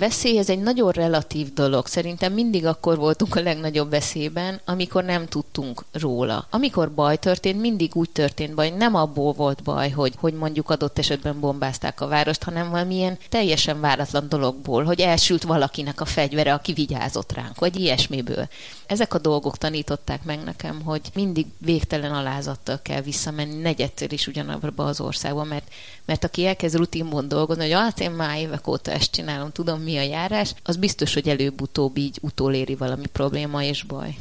veszély ez egy nagyon relatív dolog. Szerintem mindig akkor voltunk a legnagyobb veszélyben, amikor nem tudtunk róla. Amikor baj történt, mindig úgy történt baj, nem abból volt baj, hogy, hogy mondjuk adott esetben bombázták a várost, hanem valamilyen teljesen váratlan dologból, hogy elsült valakinek a fegyvere, aki vigyázott ránk, vagy ilyesmiből. Ezek a dolgok tanították meg nekem, hogy mindig végtelen alázattal kell visszamenni negyedszer is ugyanabba az országba, mert, mert aki elkezd rutinban dolgozni, hogy hát én már évek óta ezt csinálom, tudom mi a járás, az biztos, hogy előbb-utóbb így utoléri valami probléma és baj.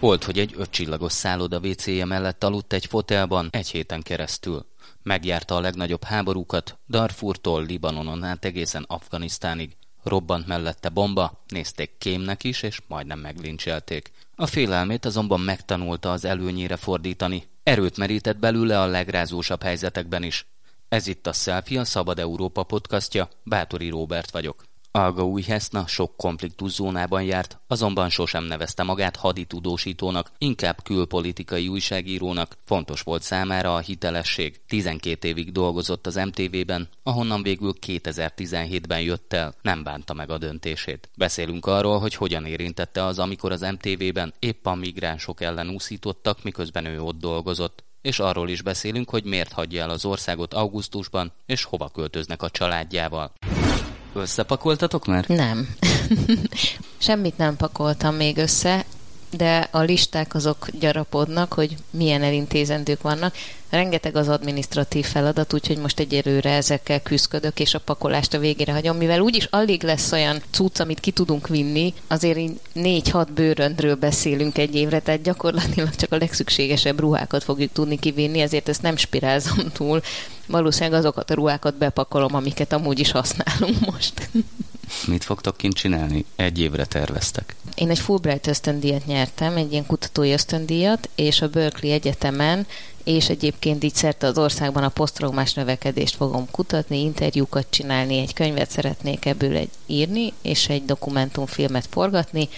Volt, hogy egy ötcsillagos szálloda WC-je mellett aludt egy fotelban egy héten keresztül. Megjárta a legnagyobb háborúkat, Darfurtól Libanonon át egészen Afganisztánig. Robbant mellette bomba, nézték kémnek is, és majdnem meglincselték. A félelmét azonban megtanulta az előnyére fordítani. Erőt merített belőle a legrázósabb helyzetekben is. Ez itt a Selfie, a Szabad Európa podcastja, Bátori Róbert vagyok. Alga Újheszna sok konfliktus zónában járt, azonban sosem nevezte magát haditudósítónak, inkább külpolitikai újságírónak. Fontos volt számára a hitelesség. 12 évig dolgozott az MTV-ben, ahonnan végül 2017-ben jött el, nem bánta meg a döntését. Beszélünk arról, hogy hogyan érintette az, amikor az MTV-ben épp a migránsok ellen úszítottak, miközben ő ott dolgozott és arról is beszélünk, hogy miért hagyja el az országot augusztusban, és hova költöznek a családjával. Összepakoltatok már? Nem. Semmit nem pakoltam még össze, de a listák azok gyarapodnak, hogy milyen elintézendők vannak. Rengeteg az administratív feladat, úgyhogy most egyelőre ezekkel küzdködök, és a pakolást a végére hagyom, mivel úgyis alig lesz olyan cucc, amit ki tudunk vinni, azért így négy-hat bőröndről beszélünk egy évre, tehát gyakorlatilag csak a legszükségesebb ruhákat fogjuk tudni kivinni, ezért ezt nem spirázom túl. Valószínűleg azokat a ruhákat bepakolom, amiket amúgy is használunk most. Mit fogtok kint csinálni? Egy évre terveztek. Én egy Fulbright ösztöndíjat nyertem, egy ilyen kutatói ösztöndíjat, és a Berkeley Egyetemen és egyébként így szerte az országban a posztraumás növekedést fogom kutatni, interjúkat csinálni, egy könyvet szeretnék ebből egy írni, és egy dokumentumfilmet forgatni.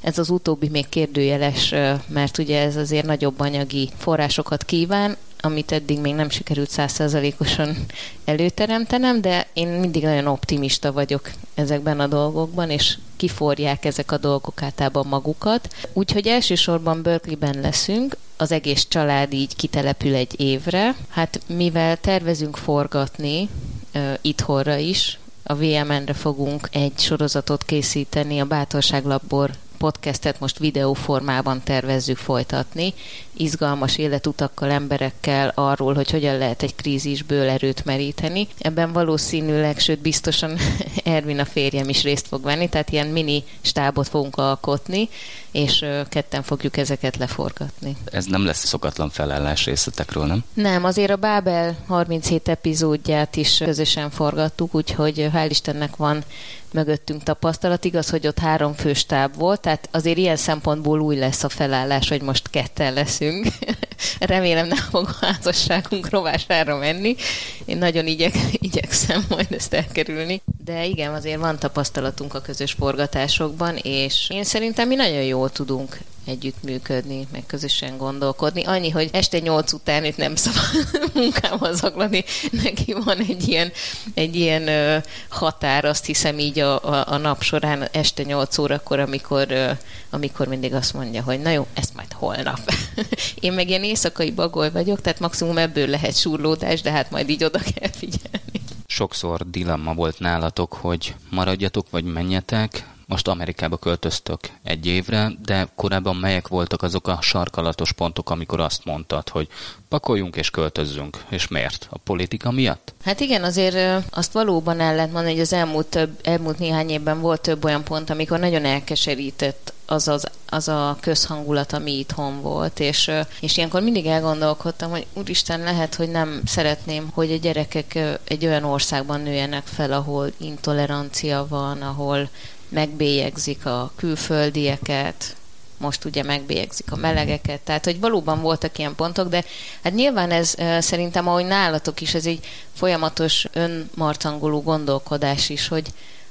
Ez az utóbbi még kérdőjeles, mert ugye ez azért nagyobb anyagi forrásokat kíván, amit eddig még nem sikerült százszerzalékosan előteremtenem, de én mindig nagyon optimista vagyok ezekben a dolgokban, és kiforják ezek a dolgok általában magukat. Úgyhogy elsősorban Berkeleyben leszünk, az egész család így kitelepül egy évre. Hát mivel tervezünk forgatni uh, itthonra is, a VMN-re fogunk egy sorozatot készíteni, a Bátorság Labor podcastet most videóformában tervezzük folytatni, izgalmas életutakkal, emberekkel arról, hogy hogyan lehet egy krízisből erőt meríteni. Ebben valószínűleg, sőt biztosan Ervin a férjem is részt fog venni, tehát ilyen mini stábot fogunk alkotni, és ketten fogjuk ezeket leforgatni. Ez nem lesz szokatlan felállás részletekről, nem? Nem, azért a Bábel 37 epizódját is közösen forgattuk, úgyhogy hál' Istennek van mögöttünk tapasztalat. Igaz, hogy ott három főstáb volt, tehát azért ilyen szempontból új lesz a felállás, hogy most ketten leszünk. Remélem nem fog a házasságunk rovására menni. Én nagyon igyek, igyekszem majd ezt elkerülni. De igen, azért van tapasztalatunk a közös forgatásokban, és én szerintem mi nagyon jól tudunk együttműködni, meg közösen gondolkodni. Annyi, hogy este nyolc után itt nem szabad munkába zaglani. Neki van egy ilyen, egy ilyen ö, határ, azt hiszem így a, a, a nap során este nyolc órakor, amikor, ö, amikor mindig azt mondja, hogy na jó, ezt majd holnap. Én meg ilyen éjszakai bagoly vagyok, tehát maximum ebből lehet surlódás, de hát majd így oda kell figyelni. Sokszor dilemma volt nálatok, hogy maradjatok vagy menjetek, most Amerikába költöztök egy évre, de korábban melyek voltak azok a sarkalatos pontok, amikor azt mondtad, hogy pakoljunk és költözzünk, és miért? A politika miatt? Hát igen, azért azt valóban el lehet mondani, hogy az elmúlt, több, elmúlt néhány évben volt több olyan pont, amikor nagyon elkeserített az, az, az a közhangulat, ami itthon volt, és, és ilyenkor mindig elgondolkodtam, hogy úristen, lehet, hogy nem szeretném, hogy a gyerekek egy olyan országban nőjenek fel, ahol intolerancia van, ahol megbélyegzik a külföldieket, most ugye megbélyegzik a melegeket, tehát hogy valóban voltak ilyen pontok, de hát nyilván ez szerintem, ahogy nálatok is, ez egy folyamatos önmarcangoló gondolkodás is, hogy,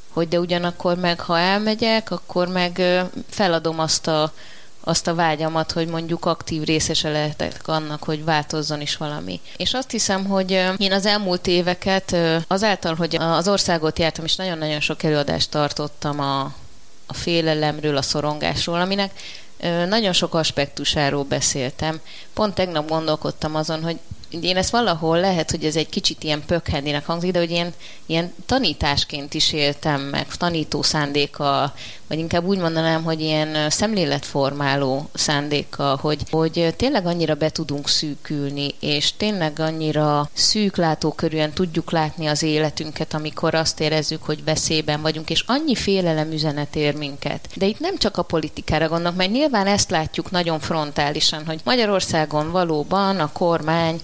hogy de ugyanakkor meg, ha elmegyek, akkor meg feladom azt a azt a vágyamat, hogy mondjuk aktív részese lehetek annak, hogy változzon is valami. És azt hiszem, hogy én az elmúlt éveket azáltal, hogy az országot jártam, és nagyon-nagyon sok előadást tartottam a, a félelemről, a szorongásról, aminek nagyon sok aspektusáról beszéltem. Pont tegnap gondolkodtam azon, hogy én ezt valahol lehet, hogy ez egy kicsit ilyen pökhendinek hangzik, de hogy ilyen, ilyen tanításként is éltem meg, tanító szándéka, vagy inkább úgy mondanám, hogy ilyen szemléletformáló szándéka, hogy, hogy tényleg annyira be tudunk szűkülni, és tényleg annyira szűk látókörűen tudjuk látni az életünket, amikor azt érezzük, hogy veszélyben vagyunk, és annyi félelem üzenet ér minket. De itt nem csak a politikára gondolok, mert nyilván ezt látjuk nagyon frontálisan, hogy Magyarországon valóban a kormány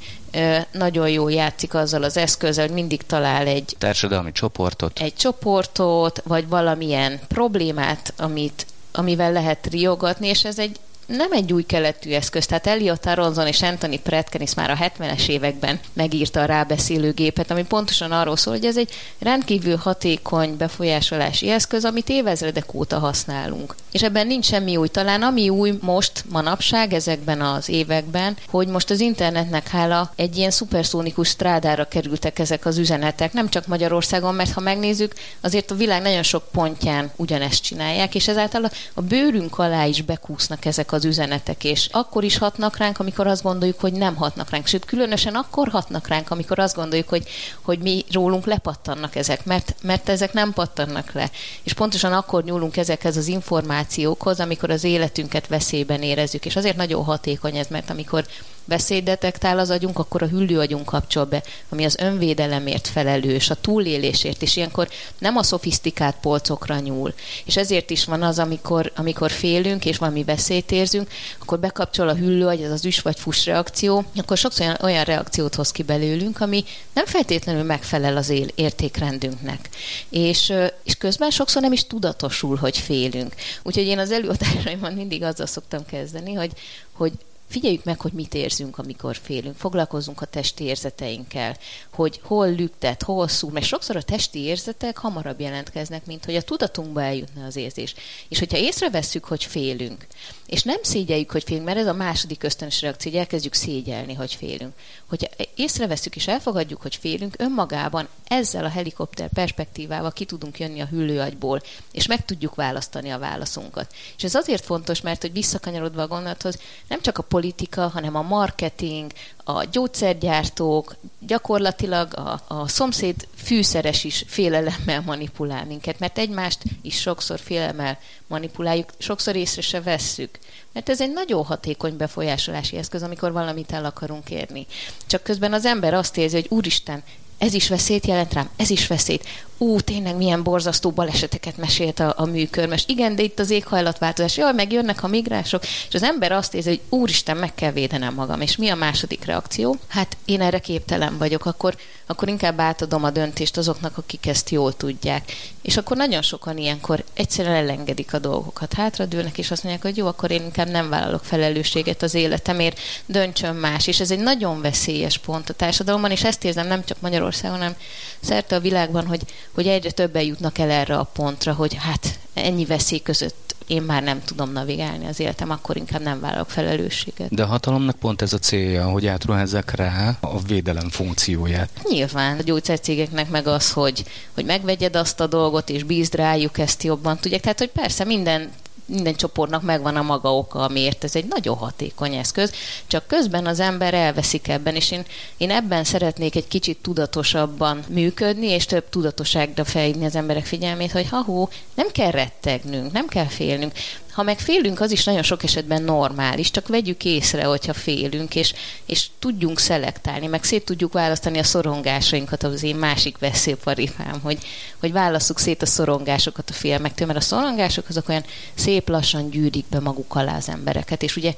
nagyon jól játszik azzal az eszközzel, hogy mindig talál egy társadalmi csoportot, egy csoportot, vagy valamilyen problémát, amit, amivel lehet riogatni, és ez egy nem egy új keletű eszköz. Tehát Elliot Aronson és Anthony Pretkenis már a 70-es években megírta a rábeszélő gépet, ami pontosan arról szól, hogy ez egy rendkívül hatékony befolyásolási eszköz, amit évezredek óta használunk. És ebben nincs semmi új. Talán ami új most, manapság, ezekben az években, hogy most az internetnek hála egy ilyen szuperszónikus strádára kerültek ezek az üzenetek, nem csak Magyarországon, mert ha megnézzük, azért a világ nagyon sok pontján ugyanezt csinálják, és ezáltal a bőrünk alá is bekúsznak ezek az üzenetek, és akkor is hatnak ránk, amikor azt gondoljuk, hogy nem hatnak ránk. Sőt, különösen akkor hatnak ránk, amikor azt gondoljuk, hogy, hogy mi rólunk lepattannak ezek, mert, mert ezek nem pattannak le. És pontosan akkor nyúlunk ezekhez az információkhoz, amikor az életünket veszélyben érezzük. És azért nagyon hatékony ez, mert amikor beszéddetektál az agyunk, akkor a hüllőagyunk kapcsol be, ami az önvédelemért felelős, a túlélésért, és ilyenkor nem a szofisztikált polcokra nyúl. És ezért is van az, amikor, amikor félünk, és valami veszélyt érzünk, akkor bekapcsol a hüllőagy, ez az üs vagy fuss reakció, akkor sokszor olyan, olyan reakciót hoz ki belőlünk, ami nem feltétlenül megfelel az él, értékrendünknek. És, és közben sokszor nem is tudatosul, hogy félünk. Úgyhogy én az előadásaimban mindig azzal szoktam kezdeni, hogy, hogy figyeljük meg, hogy mit érzünk, amikor félünk. Foglalkozunk a testi érzeteinkkel, hogy hol lüktet, hol szúr, mert sokszor a testi érzetek hamarabb jelentkeznek, mint hogy a tudatunkba eljutna az érzés. És hogyha észrevesszük, hogy félünk, és nem szégyeljük, hogy félünk, mert ez a második ösztönös reakció, hogy elkezdjük szégyelni, hogy félünk. Hogyha észrevesszük és elfogadjuk, hogy félünk, önmagában ezzel a helikopter perspektívával ki tudunk jönni a hüllőagyból, és meg tudjuk választani a válaszunkat. És ez azért fontos, mert hogy visszakanyarodva a gondolathoz, nem csak a politika, hanem a marketing, a gyógyszergyártók, gyakorlatilag a, a szomszéd fűszeres is félelemmel manipulál minket, mert egymást is sokszor félelemmel manipuláljuk, sokszor észre se vesszük. Mert ez egy nagyon hatékony befolyásolási eszköz, amikor valamit el akarunk érni. Csak közben az ember azt érzi, hogy úristen, ez is veszélyt jelent rám, ez is veszélyt ú, tényleg milyen borzasztó baleseteket mesélt a, a műkörmes. Igen, de itt az éghajlatváltozás, jaj, meg jönnek a migránsok, és az ember azt érzi, hogy úristen, meg kell védenem magam. És mi a második reakció? Hát én erre képtelen vagyok, akkor, akkor inkább átadom a döntést azoknak, akik ezt jól tudják. És akkor nagyon sokan ilyenkor egyszerűen elengedik a dolgokat, hátradőlnek, és azt mondják, hogy jó, akkor én inkább nem vállalok felelősséget az életemért, döntsön más. És ez egy nagyon veszélyes pont a társadalomban, és ezt érzem nem csak Magyarországon, hanem szerte a világban, hogy, hogy egyre többen jutnak el erre a pontra, hogy hát ennyi veszély között én már nem tudom navigálni az életem, akkor inkább nem vállalok felelősséget. De a hatalomnak pont ez a célja, hogy átruházzák rá a védelem funkcióját. Nyilván a gyógyszercégeknek meg az, hogy, hogy megvegyed azt a dolgot, és bízd rájuk ezt jobban tudják. Tehát, hogy persze minden minden csoportnak megvan a maga oka, amiért ez egy nagyon hatékony eszköz, csak közben az ember elveszik ebben, és én, én ebben szeretnék egy kicsit tudatosabban működni, és több tudatosságra felhívni az emberek figyelmét, hogy ha nem kell rettegnünk, nem kell félnünk. Ha meg félünk, az is nagyon sok esetben normális, csak vegyük észre, hogyha félünk, és, és tudjunk szelektálni, meg szét tudjuk választani a szorongásainkat, az én másik veszélyparipám, hogy, hogy válasszuk szét a szorongásokat a félmektől, mert a szorongások azok olyan szép lassan gyűrik be maguk alá az embereket, és ugye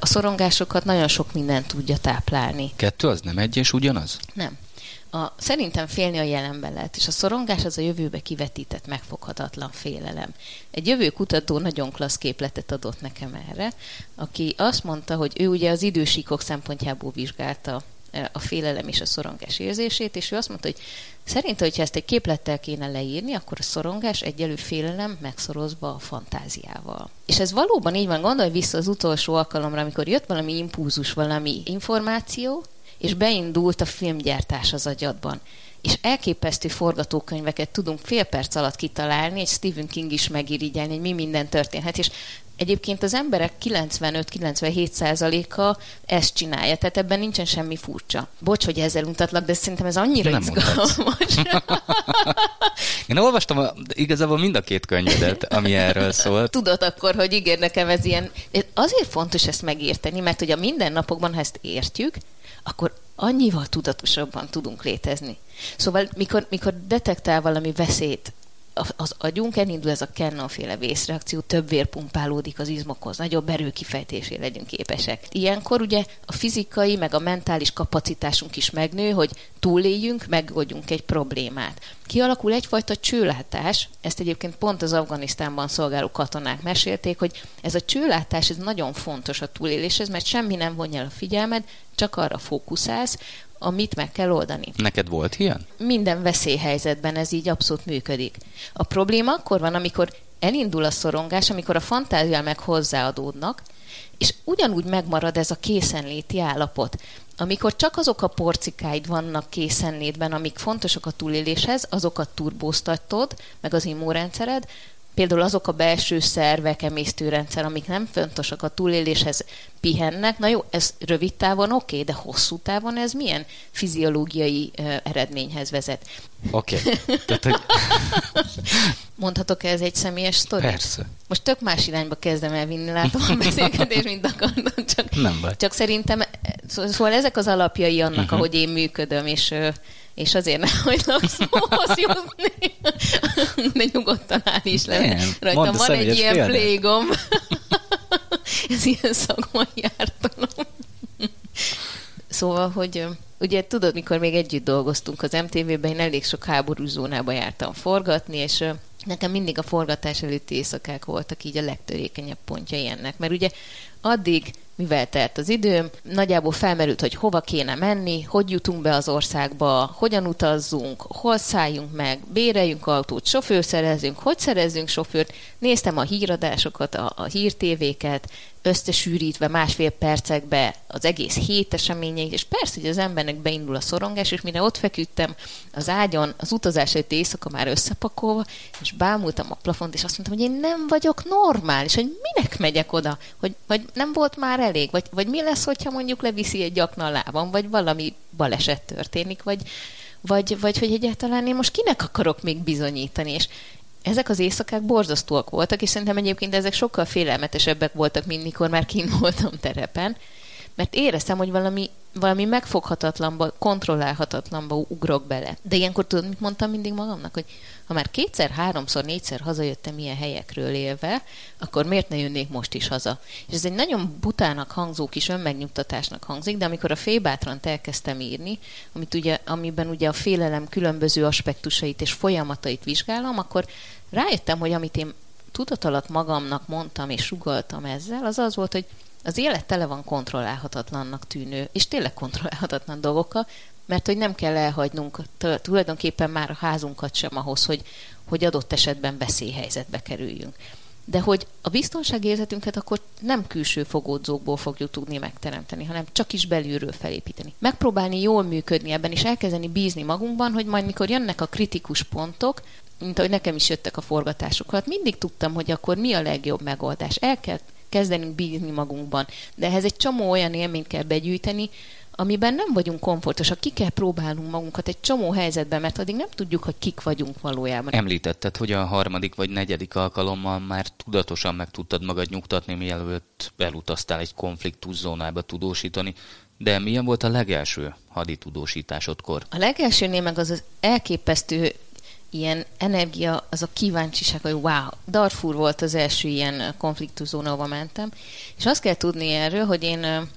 a szorongásokat nagyon sok minden tudja táplálni. Kettő az nem egy és ugyanaz? Nem. A, szerintem félni a jelenben lehet, és a szorongás az a jövőbe kivetített, megfoghatatlan félelem. Egy jövő kutató nagyon klassz képletet adott nekem erre, aki azt mondta, hogy ő ugye az idősíkok szempontjából vizsgálta a félelem és a szorongás érzését, és ő azt mondta, hogy szerint, hogyha ezt egy képlettel kéne leírni, akkor a szorongás egyelő félelem megszorozva a fantáziával. És ez valóban így van, gondolj vissza az utolsó alkalomra, amikor jött valami impulzus, valami információ, és beindult a filmgyártás az agyadban és elképesztő forgatókönyveket tudunk fél perc alatt kitalálni, egy Stephen King is megirigyelni, hogy mi minden történhet, és Egyébként az emberek 95-97 százaléka ezt csinálja, tehát ebben nincsen semmi furcsa. Bocs, hogy ezzel untatlak, de szerintem ez annyira Nem izgalmas. Én olvastam a, igazából mind a két könyvedet, ami erről szól. Tudod akkor, hogy igen, nekem ez ilyen... Azért fontos ezt megérteni, mert hogy a mindennapokban, ha ezt értjük, akkor annyival tudatosabban tudunk létezni. Szóval mikor, mikor detektál valami veszélyt az agyunk, elindul ez a Kennan-féle vészreakció, több vér pumpálódik az izmokhoz, nagyobb erőkifejtésére legyünk képesek. Ilyenkor ugye a fizikai, meg a mentális kapacitásunk is megnő, hogy túléljünk, megoldjunk egy problémát. Kialakul egyfajta csőlátás, ezt egyébként pont az Afganisztánban szolgáló katonák mesélték, hogy ez a csőlátás ez nagyon fontos a túléléshez, mert semmi nem vonja el a figyelmed, csak arra fókuszálsz, amit meg kell oldani. Neked volt ilyen? Minden veszélyhelyzetben ez így abszolút működik. A probléma akkor van, amikor elindul a szorongás, amikor a fantázia meg hozzáadódnak, és ugyanúgy megmarad ez a készenléti állapot. Amikor csak azok a porcikáid vannak készenlétben, amik fontosak a túléléshez, azokat turbóztatod, meg az immunrendszered, például azok a belső szervek, emésztőrendszer, amik nem fontosak a túléléshez, pihennek. Na jó, ez rövid távon oké, okay, de hosszú távon ez milyen fiziológiai uh, eredményhez vezet? Oké. Okay. hogy... Mondhatok -e ez egy személyes sztori? Persze. Most tök más irányba kezdem elvinni, látom a beszélgetést, mint akartam. Csak, Nem vagy. Csak szerintem, szóval ezek az alapjai annak, uh-huh. ahogy én működöm, és és azért nem hagylak szóhoz jutni, de nyugodtan áll is le. Rajtam van egy ilyen példát. plégom. Ez ilyen szakmai ártalom. Szóval, hogy ugye tudod, mikor még együtt dolgoztunk az MTV-ben, én elég sok háborús zónába jártam forgatni, és nekem mindig a forgatás előtti éjszakák voltak így a legtörékenyebb pontjai ennek, mert ugye addig mivel telt az időm, nagyjából felmerült, hogy hova kéne menni, hogy jutunk be az országba, hogyan utazzunk, hol szálljunk meg, béreljünk autót, sofőr szerezünk, hogy szerezzünk sofőrt. Néztem a híradásokat, a, a hírtévéket, összesűrítve másfél percekbe az egész hét eseményeit, és persze, hogy az embernek beindul a szorongás, és mire ott feküdtem az ágyon, az utazás előtt éjszaka már összepakolva, és bámultam a plafont, és azt mondtam, hogy én nem vagyok normális, hogy minek megyek oda, hogy vagy nem volt már elég, vagy, vagy mi lesz, hogyha mondjuk leviszi egy gyakna a lábam, vagy valami baleset történik, vagy, vagy, vagy hogy egyáltalán én most kinek akarok még bizonyítani, és ezek az éjszakák borzasztóak voltak, és szerintem egyébként ezek sokkal félelmetesebbek voltak, mint mikor már kint voltam terepen, mert éreztem, hogy valami, valami megfoghatatlanba, kontrollálhatatlanba ugrok bele. De ilyenkor tudod, mit mondtam mindig magamnak, hogy ha már kétszer, háromszor, négyszer hazajöttem ilyen helyekről élve, akkor miért ne jönnék most is haza? És ez egy nagyon butának hangzó kis önmegnyugtatásnak hangzik, de amikor a félbátrant elkezdtem írni, amit ugye, amiben ugye a félelem különböző aspektusait és folyamatait vizsgálom, akkor rájöttem, hogy amit én tudat alatt magamnak mondtam és sugaltam ezzel, az az volt, hogy az élet tele van kontrollálhatatlannak tűnő, és tényleg kontrollálhatatlan dolgokkal, mert hogy nem kell elhagynunk tulajdonképpen már a házunkat sem ahhoz, hogy, hogy adott esetben veszélyhelyzetbe kerüljünk. De hogy a biztonságérzetünket akkor nem külső fogódzókból fogjuk tudni megteremteni, hanem csak is belülről felépíteni. Megpróbálni jól működni ebben, és elkezdeni bízni magunkban, hogy majd mikor jönnek a kritikus pontok, mint ahogy nekem is jöttek a forgatásokat, mindig tudtam, hogy akkor mi a legjobb megoldás. El kell kezdenünk bízni magunkban. De ehhez egy csomó olyan élményt kell begyűjteni, amiben nem vagyunk komfortosak, ki kell próbálnunk magunkat egy csomó helyzetben, mert addig nem tudjuk, hogy kik vagyunk valójában. Említetted, hogy a harmadik vagy negyedik alkalommal már tudatosan meg tudtad magad nyugtatni, mielőtt elutaztál egy konfliktuszónába tudósítani. De milyen volt a legelső haditudósításodkor? A legelsőnél meg az az elképesztő ilyen energia, az a kíváncsiság, hogy wow, Darfur volt az első ilyen konfliktuszóna, ahova mentem, és azt kell tudni erről, hogy én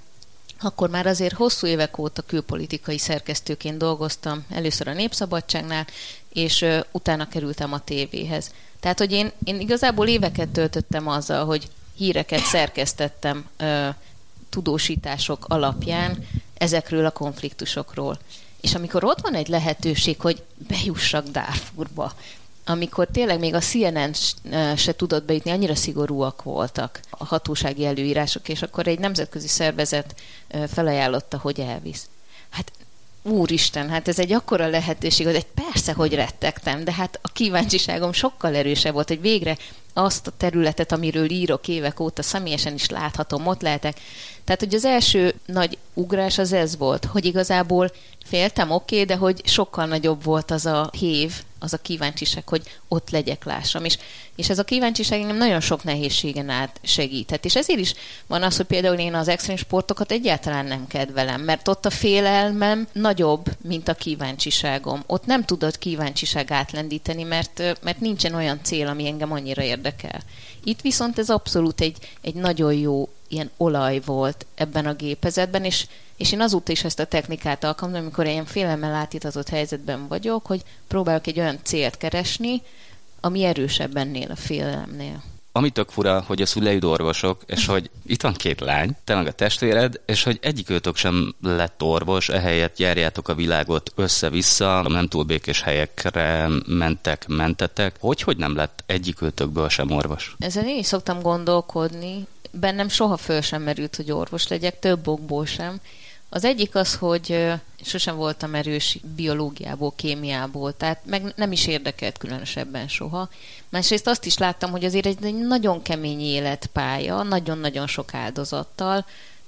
akkor már azért hosszú évek óta külpolitikai szerkesztőként dolgoztam, először a Népszabadságnál, és utána kerültem a tévéhez. Tehát, hogy én, én igazából éveket töltöttem azzal, hogy híreket szerkesztettem tudósítások alapján ezekről a konfliktusokról. És amikor ott van egy lehetőség, hogy bejussak Darfurba, amikor tényleg még a CNN se tudott bejutni, annyira szigorúak voltak a hatósági előírások, és akkor egy nemzetközi szervezet felajánlotta, hogy elvisz. Hát úristen, hát ez egy akkora lehetőség, hogy egy persze, hogy rettegtem, de hát a kíváncsiságom sokkal erősebb volt, hogy végre azt a területet, amiről írok évek óta, személyesen is láthatom, ott lehetek. Tehát, hogy az első nagy ugrás az ez volt, hogy igazából féltem, oké, okay, de hogy sokkal nagyobb volt az a hév, az a kíváncsiság, hogy ott legyek, lássam. És, és ez a kíváncsiság engem nagyon sok nehézségen át segített. És ezért is van az, hogy például én az extrém sportokat egyáltalán nem kedvelem, mert ott a félelmem nagyobb, mint a kíváncsiságom. Ott nem tudod kíváncsiság átlendíteni, mert, mert nincsen olyan cél, ami engem annyira érdekel. Itt viszont ez abszolút egy, egy nagyon jó ilyen olaj volt ebben a gépezetben, és, és én azóta is ezt a technikát alkalmazom, amikor ilyen félelemmel átítatott helyzetben vagyok, hogy próbálok egy olyan célt keresni, ami erősebb ennél a félelemnél. Ami tök fura, hogy a szüleid orvosok, és hogy itt van két lány, te meg a testvéred, és hogy egyikőtök sem lett orvos, ehelyett járjátok a világot össze-vissza, nem túl békés helyekre mentek, mentetek. Hogy, hogy nem lett egyikőtökből sem orvos? Ezen én is szoktam gondolkodni, bennem soha föl sem merült, hogy orvos legyek, több okból sem. Az egyik az, hogy sosem voltam erős biológiából, kémiából, tehát meg nem is érdekelt különösebben soha. Másrészt azt is láttam, hogy azért egy nagyon kemény életpálya, nagyon-nagyon sok áldozattal.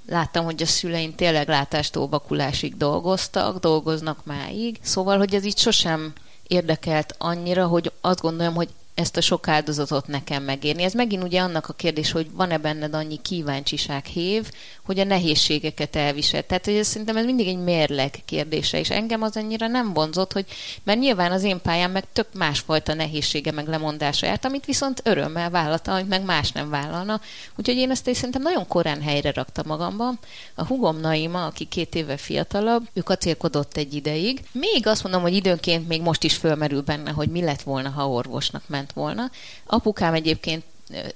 Láttam, hogy a szüleim tényleg látástól vakulásig dolgoztak, dolgoznak máig. Szóval, hogy ez így sosem érdekelt annyira, hogy azt gondolom, hogy ezt a sok áldozatot nekem megérni. Ez megint ugye annak a kérdés, hogy van-e benned annyi kíváncsiság hév, hogy a nehézségeket elvisel. Tehát, hogy ez szerintem ez mindig egy mérleg kérdése, és engem az annyira nem vonzott, hogy mert nyilván az én pályám meg tök másfajta nehézsége meg lemondása járt, amit viszont örömmel vállalta, amit meg más nem vállalna. Úgyhogy én ezt szerintem nagyon korán helyre raktam magamban. A hugom Naima, aki két éve fiatalabb, ő kacérkodott egy ideig. Még azt mondom, hogy időnként még most is fölmerül benne, hogy mi lett volna, ha orvosnak ment volna. Apukám egyébként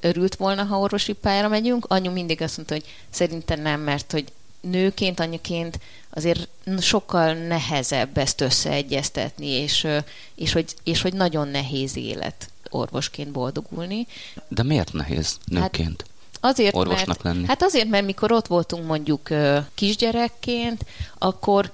örült volna, ha orvosi pályára megyünk. Anyu mindig azt mondta, hogy szerintem nem, mert hogy nőként, anyuként azért sokkal nehezebb ezt összeegyeztetni, és, és, hogy, és hogy nagyon nehéz élet orvosként boldogulni. De miért nehéz nőként? Hát, Azért, orvosnak mert, lenni? Hát azért, mert mikor ott voltunk mondjuk kisgyerekként, akkor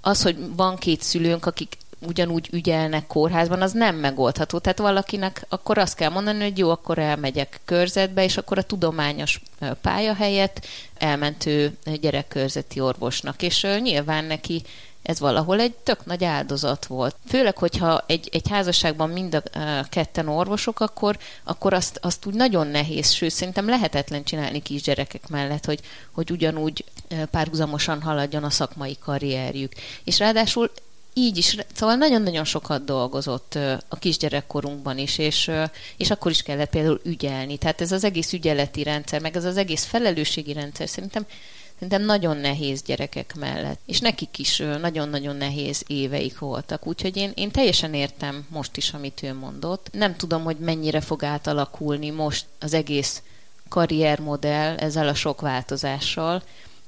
az, hogy van két szülőnk, akik ugyanúgy ügyelnek kórházban, az nem megoldható. Tehát valakinek akkor azt kell mondani, hogy jó, akkor elmegyek körzetbe, és akkor a tudományos pálya helyett elmentő gyerekkörzeti orvosnak. És nyilván neki ez valahol egy tök nagy áldozat volt. Főleg, hogyha egy, egy házasságban mind a ketten orvosok, akkor, akkor azt, azt úgy nagyon nehéz, sőt, szerintem lehetetlen csinálni kisgyerekek mellett, hogy, hogy ugyanúgy párhuzamosan haladjon a szakmai karrierjük. És ráadásul így is, szóval nagyon-nagyon sokat dolgozott a kisgyerekkorunkban is, és, és akkor is kellett például ügyelni. Tehát ez az egész ügyeleti rendszer, meg ez az egész felelősségi rendszer szerintem szerintem nagyon nehéz gyerekek mellett. És nekik is nagyon-nagyon nehéz éveik voltak. Úgyhogy én, én teljesen értem most is, amit ő mondott. Nem tudom, hogy mennyire fog átalakulni most az egész karriermodell ezzel a sok változással,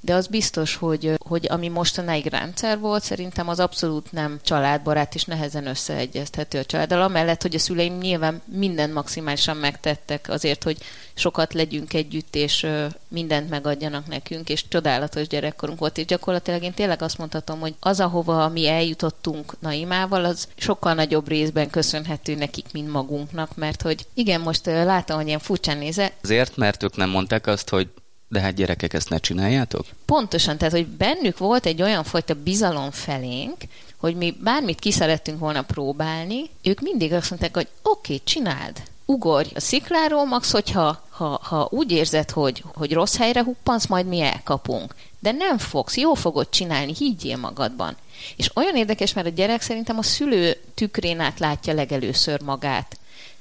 de az biztos, hogy, hogy ami mostanáig rendszer volt, szerintem az abszolút nem családbarát, és nehezen összeegyezthető a családdal, amellett, hogy a szüleim nyilván mindent maximálisan megtettek azért, hogy sokat legyünk együtt, és mindent megadjanak nekünk, és csodálatos gyerekkorunk volt, és gyakorlatilag én tényleg azt mondhatom, hogy az, ahova mi eljutottunk Naimával, az sokkal nagyobb részben köszönhető nekik, mint magunknak, mert hogy igen, most látom, hogy ilyen furcsán néze. Azért, mert ők nem mondták azt, hogy de hát gyerekek, ezt ne csináljátok? Pontosan, tehát, hogy bennük volt egy olyan fajta bizalom felénk, hogy mi bármit ki szerettünk volna próbálni, ők mindig azt mondták, hogy oké, okay, csináld, ugorj a szikláról, max, hogyha ha, ha úgy érzed, hogy, hogy rossz helyre huppansz, majd mi elkapunk. De nem fogsz, jó fogod csinálni, higgyél magadban. És olyan érdekes, mert a gyerek szerintem a szülő tükrén át látja legelőször magát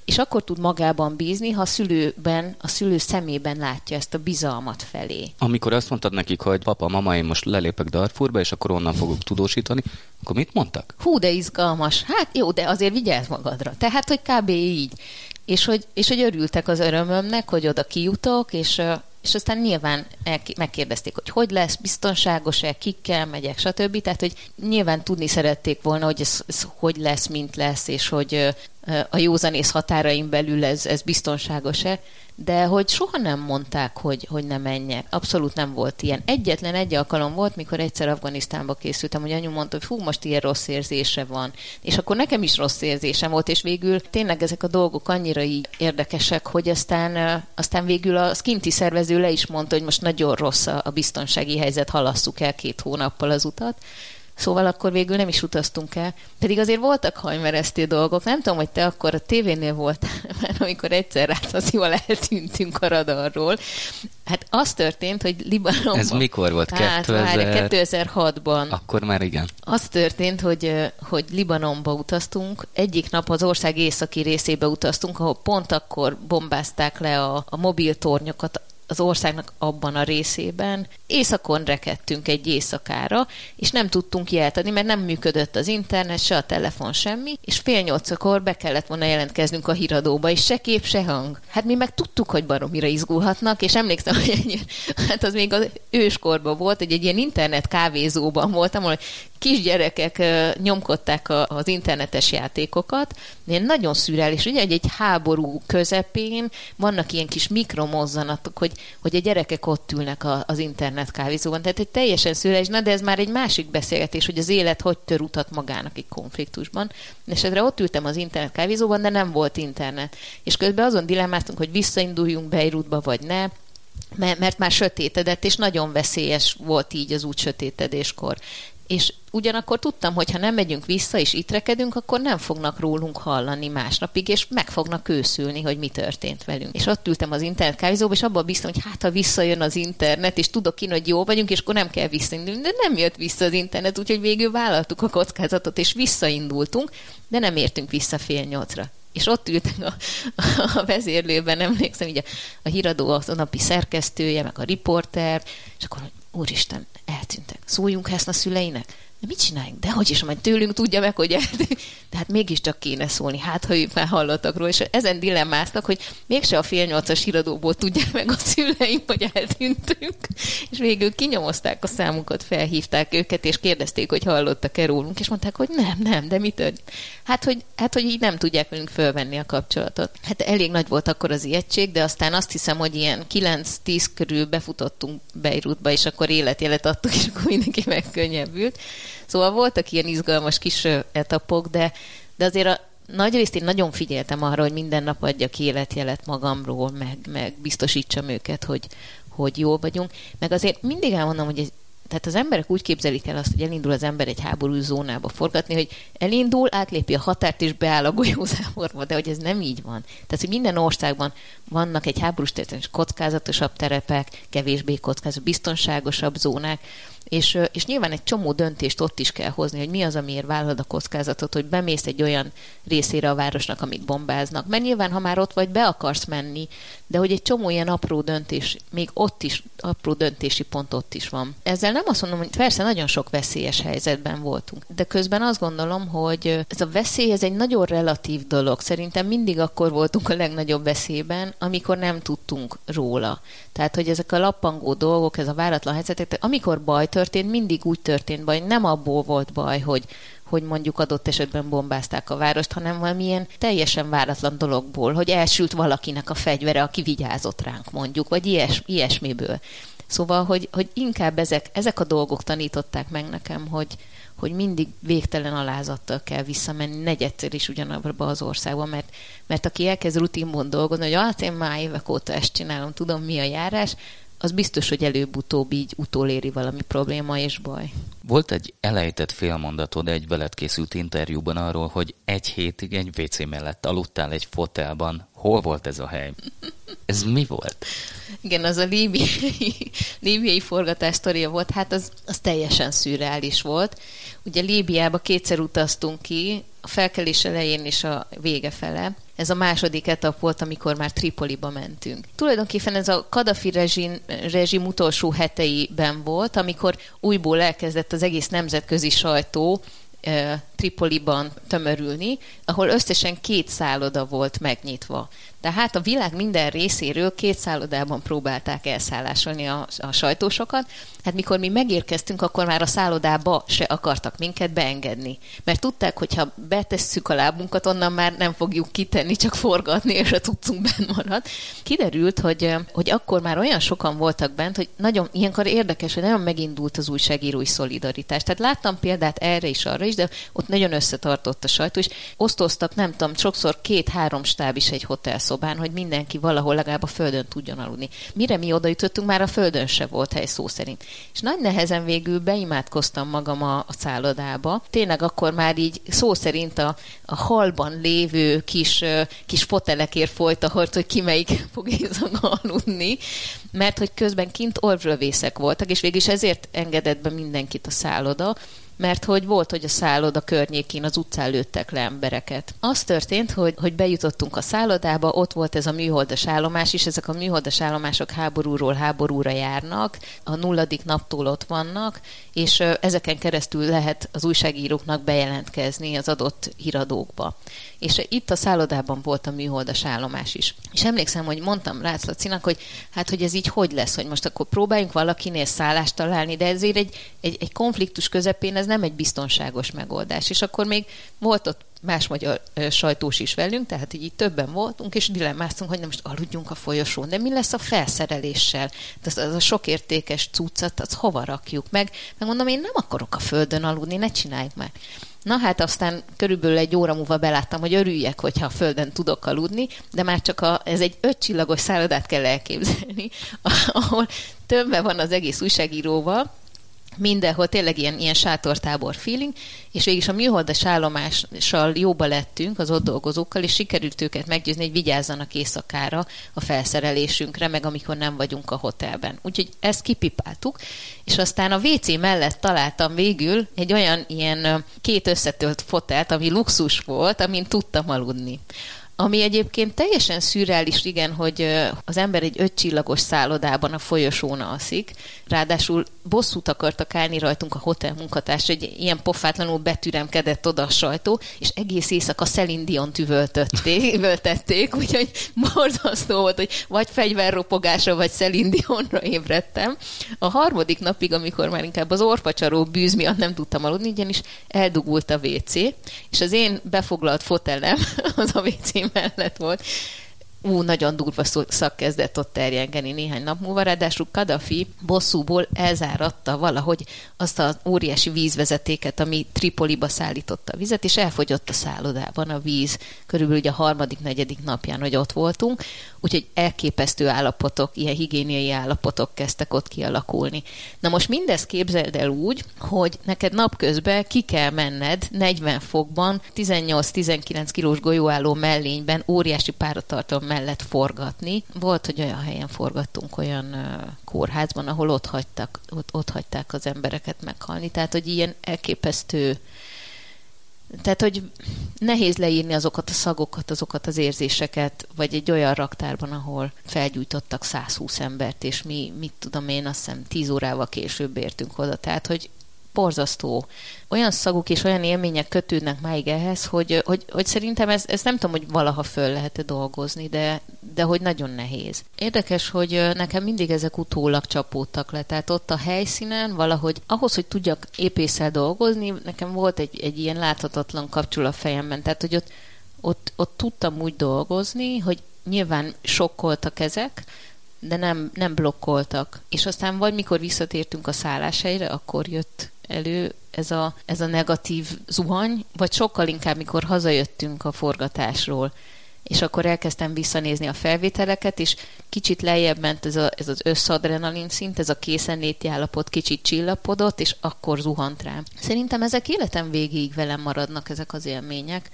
és akkor tud magában bízni, ha a szülőben, a szülő szemében látja ezt a bizalmat felé. Amikor azt mondtad nekik, hogy papa, mama, én most lelépek Darfurba, és akkor onnan fogok tudósítani, akkor mit mondtak? Hú, de izgalmas. Hát jó, de azért vigyázz magadra. Tehát, hogy kb. így. És hogy, és hogy örültek az örömömnek, hogy oda kijutok, és, és aztán nyilván megkérdezték, hogy hogy lesz, biztonságos-e, kikkel megyek, stb. Tehát, hogy nyilván tudni szerették volna, hogy ez, ez hogy lesz, mint lesz, és hogy a józanész határain belül ez, ez biztonságos-e, de hogy soha nem mondták, hogy, hogy ne menjek. Abszolút nem volt ilyen. Egyetlen egy alkalom volt, mikor egyszer Afganisztánba készültem, hogy anyu mondta, hogy fú, most ilyen rossz érzése van. És akkor nekem is rossz érzésem volt, és végül tényleg ezek a dolgok annyira így érdekesek, hogy aztán, aztán végül a skinti szervező le is mondta, hogy most nagyon rossz a biztonsági helyzet, halasszuk el két hónappal az utat. Szóval akkor végül nem is utaztunk el. Pedig azért voltak hajmeresztő dolgok. Nem tudom, hogy te akkor a tévénél voltál, mert amikor egyszer rátszazival eltűntünk a radarról. Hát az történt, hogy Libanonban... Ez mikor volt? Hát, 2000... 2006-ban. Akkor már igen. Az történt, hogy, hogy Libanonba utaztunk. Egyik nap az ország északi részébe utaztunk, ahol pont akkor bombázták le a, a mobiltornyokat, az országnak abban a részében. Északon rekedtünk egy éjszakára, és nem tudtunk adni, mert nem működött az internet, se a telefon, semmi, és fél nyolcakor be kellett volna jelentkeznünk a híradóba, és se kép, se hang. Hát mi meg tudtuk, hogy baromira izgulhatnak, és emlékszem, hogy egy, hát az még az őskorban volt, hogy egy ilyen internet kávézóban voltam, ahol kisgyerekek nyomkodták az internetes játékokat, ilyen nagyon szürreális, ugye, hogy egy háború közepén vannak ilyen kis mikromozzanatok, hogy, hogy a gyerekek ott ülnek a, az internet kávézóban, tehát egy teljesen szürreális, na de ez már egy másik beszélgetés, hogy az élet hogy tör utat magának egy konfliktusban. És ezre ott ültem az internet kávézóban, de nem volt internet. És közben azon dilemmáztunk, hogy visszainduljunk Beirutba, vagy ne, mert már sötétedett, és nagyon veszélyes volt így az út sötétedéskor. És ugyanakkor tudtam, hogy ha nem megyünk vissza és itt rekedünk, akkor nem fognak rólunk hallani másnapig, és meg fognak őszülni, hogy mi történt velünk. És ott ültem az internet kávézóba, és abban biztos, hogy hát ha visszajön az internet, és tudok én, hogy jó vagyunk, és akkor nem kell visszaindulni. De nem jött vissza az internet, úgyhogy végül vállaltuk a kockázatot, és visszaindultunk, de nem értünk vissza fél nyolcra és ott ültek a, a vezérlőben, emlékszem, így a, híradó, a napi szerkesztője, meg a riporter, és akkor, úristen, eltűntek. Szóljunk ezt a szüleinek? De mit csináljunk? De hogy is, majd tőlünk tudja meg, hogy. De hát mégiscsak kéne szólni, hát ha ők már hallottak róla, és ezen dilemmáztak, hogy mégse a fél nyolcas híradóból tudják meg a szüleim, hogy eltűntünk. És végül kinyomozták a számukat, felhívták őket, és kérdezték, hogy hallottak-e rólunk, és mondták, hogy nem, nem, de mit Hát hogy, hát, hogy így nem tudják velünk fölvenni a kapcsolatot. Hát elég nagy volt akkor az ijegység, de aztán azt hiszem, hogy ilyen 9-10 körül befutottunk Beirutba, és akkor életjelet adtuk, és akkor mindenki megkönnyebbült. Szóval voltak ilyen izgalmas kis etapok, de, de azért a nagyrészt én nagyon figyeltem arra, hogy minden nap adjak életjelet magamról, meg, meg biztosítsam őket, hogy, hogy jól vagyunk. Meg azért mindig elmondom, hogy tehát az emberek úgy képzelik el azt, hogy elindul az ember egy háború zónába forgatni, hogy elindul, átlépi a határt és beáll a golyózámorba, de hogy ez nem így van. Tehát, hogy minden országban vannak egy háborús területen kockázatosabb terepek, kevésbé kockázat, biztonságosabb zónák, és, és nyilván egy csomó döntést ott is kell hozni, hogy mi az, amiért vállalod a kockázatot, hogy bemész egy olyan részére a városnak, amit bombáznak. Mert nyilván, ha már ott vagy, be akarsz menni, de hogy egy csomó ilyen apró döntés, még ott is, apró döntési pont ott is van. Ezzel nem azt mondom, hogy persze nagyon sok veszélyes helyzetben voltunk, de közben azt gondolom, hogy ez a veszély, ez egy nagyon relatív dolog. Szerintem mindig akkor voltunk a legnagyobb veszélyben, amikor nem tudtunk róla. Tehát, hogy ezek a lappangó dolgok, ez a váratlan helyzetek, amikor baj történt, mindig úgy történt baj, nem abból volt baj, hogy, hogy mondjuk adott esetben bombázták a várost, hanem valamilyen teljesen váratlan dologból, hogy elsült valakinek a fegyvere, aki vigyázott ránk mondjuk, vagy ilyes, ilyesmiből. Szóval, hogy, hogy inkább ezek, ezek a dolgok tanították meg nekem, hogy, hogy mindig végtelen alázattal kell visszamenni, negyedszer is ugyanabba az országba, mert, mert aki elkezd rutinban dolgozni, hogy hát én már évek óta ezt csinálom, tudom mi a járás, az biztos, hogy előbb-utóbb így utoléri valami probléma és baj. Volt egy elejtett félmondatod egy veled készült interjúban arról, hogy egy hétig egy WC mellett aludtál egy fotelban. Hol volt ez a hely? Ez mi volt? Igen, az a líbiai, líbiai forgatás sztoria volt, hát az, az teljesen szürreális volt. Ugye Líbiába kétszer utaztunk ki, a felkelés elején és a vége fele. Ez a második etap volt, amikor már Tripoliba mentünk. Tulajdonképpen ez a Kadafi rezsim, rezsim utolsó heteiben volt, amikor újból elkezdett az egész nemzetközi sajtó Tripoliban tömörülni, ahol összesen két szálloda volt megnyitva. De hát a világ minden részéről két szállodában próbálták elszállásolni a, a sajtósokat. Hát mikor mi megérkeztünk, akkor már a szállodába se akartak minket beengedni. Mert tudták, hogy ha betesszük a lábunkat, onnan már nem fogjuk kitenni, csak forgatni, és a tudcunk benn marad. Kiderült, hogy, hogy akkor már olyan sokan voltak bent, hogy nagyon ilyenkor érdekes, hogy nagyon megindult az újságírói szolidaritás. Tehát láttam példát erre is, arra is, de ott nagyon összetartott a sajtó, és osztoztak, nem tudom, sokszor két-három stáb is egy hotelszobán, hogy mindenki valahol legalább a földön tudjon aludni. Mire mi oda jutottunk, már a földön se volt hely szó szerint. És nagy nehezen végül beimádkoztam magam a, a szállodába. Tényleg akkor már így szó szerint a, a halban lévő kis, kis fotelekért folyt a harc, hogy ki melyik fog aludni, mert hogy közben kint orvlövészek voltak, és végig ezért engedett be mindenkit a szálloda, mert hogy volt, hogy a szálloda környékén az utcán lőttek le embereket. Az történt, hogy, hogy bejutottunk a szállodába, ott volt ez a műholdas állomás is, ezek a műholdas állomások háborúról háborúra járnak, a nulladik naptól ott vannak, és ezeken keresztül lehet az újságíróknak bejelentkezni az adott híradókba. És itt a szállodában volt a műholdas állomás is. És emlékszem, hogy mondtam Rácz Lacinak, hogy hát, hogy ez így hogy lesz, hogy most akkor próbáljunk valakinél szállást találni, de ezért egy, egy, egy konfliktus közepén ez nem egy biztonságos megoldás. És akkor még volt ott más magyar sajtós is velünk, tehát így többen voltunk, és dilemmáztunk, hogy nem most aludjunk a folyosón, de mi lesz a felszereléssel? Az, az a sok értékes cuccat, az hova rakjuk meg? Megmondom, én nem akarok a földön aludni, ne csináljuk már. Na hát aztán körülbelül egy óra múlva beláttam, hogy örüljek, hogyha a földön tudok aludni, de már csak a, ez egy ötcsillagos szállodát kell elképzelni, ahol többen van az egész újságíróval, mindenhol tényleg ilyen, ilyen sátortábor feeling, és végig a műholdas állomással jóba lettünk az ott dolgozókkal, és sikerült őket meggyőzni, hogy vigyázzanak éjszakára a felszerelésünkre, meg amikor nem vagyunk a hotelben. Úgyhogy ezt kipipáltuk, és aztán a WC mellett találtam végül egy olyan ilyen két összetölt fotelt, ami luxus volt, amin tudtam aludni. Ami egyébként teljesen szürreális, igen, hogy az ember egy ötcsillagos szállodában a folyosón alszik, ráadásul bosszút akartak állni rajtunk a hotel munkatárs, egy ilyen pofátlanul betüremkedett oda a sajtó, és egész éjszaka Szelindion tüvöltették, úgyhogy borzasztó volt, hogy vagy fegyverropogásra, vagy Szelindionra ébredtem. A harmadik napig, amikor már inkább az orfacsaró bűz miatt nem tudtam aludni, ugyanis eldugult a WC, és az én befoglalt fotelem az a WC mellett volt. Ú, nagyon durva szak kezdett ott terjengeni néhány nap múlva, ráadásul Kadafi bosszúból elzáratta valahogy azt az óriási vízvezetéket, ami Tripoliba szállította a vizet, és elfogyott a szállodában a víz, körülbelül ugye a harmadik, negyedik napján, hogy ott voltunk, úgyhogy elképesztő állapotok, ilyen higiéniai állapotok kezdtek ott kialakulni. Na most mindezt képzeld el úgy, hogy neked napközben ki kell menned 40 fokban, 18-19 kilós golyóálló mellényben óriási páratartalom mellett forgatni. Volt, hogy olyan helyen forgattunk, olyan kórházban, ahol ott, hagytak, ott, ott hagyták az embereket meghalni. Tehát, hogy ilyen elképesztő tehát, hogy nehéz leírni azokat a szagokat, azokat az érzéseket, vagy egy olyan raktárban, ahol felgyújtottak 120 embert, és mi, mit tudom én, azt hiszem 10 órával később értünk oda. Tehát, hogy borzasztó. Olyan szagok és olyan élmények kötődnek máig ehhez, hogy, hogy, hogy szerintem ez, ez nem tudom, hogy valaha föl lehet dolgozni, de, de hogy nagyon nehéz. Érdekes, hogy nekem mindig ezek utólag csapódtak le, tehát ott a helyszínen valahogy ahhoz, hogy tudjak épészel dolgozni, nekem volt egy, egy ilyen láthatatlan kapcsolat a fejemben, tehát hogy ott, ott, ott tudtam úgy dolgozni, hogy nyilván sokkoltak ezek, de nem, nem blokkoltak. És aztán vagy mikor visszatértünk a szálláshelyre, akkor jött elő ez a, ez a negatív zuhany, vagy sokkal inkább, mikor hazajöttünk a forgatásról, és akkor elkezdtem visszanézni a felvételeket, és kicsit lejjebb ment ez, a, ez az összadrenalin szint, ez a készenléti állapot kicsit csillapodott, és akkor zuhant rám. Szerintem ezek életem végéig velem maradnak, ezek az élmények.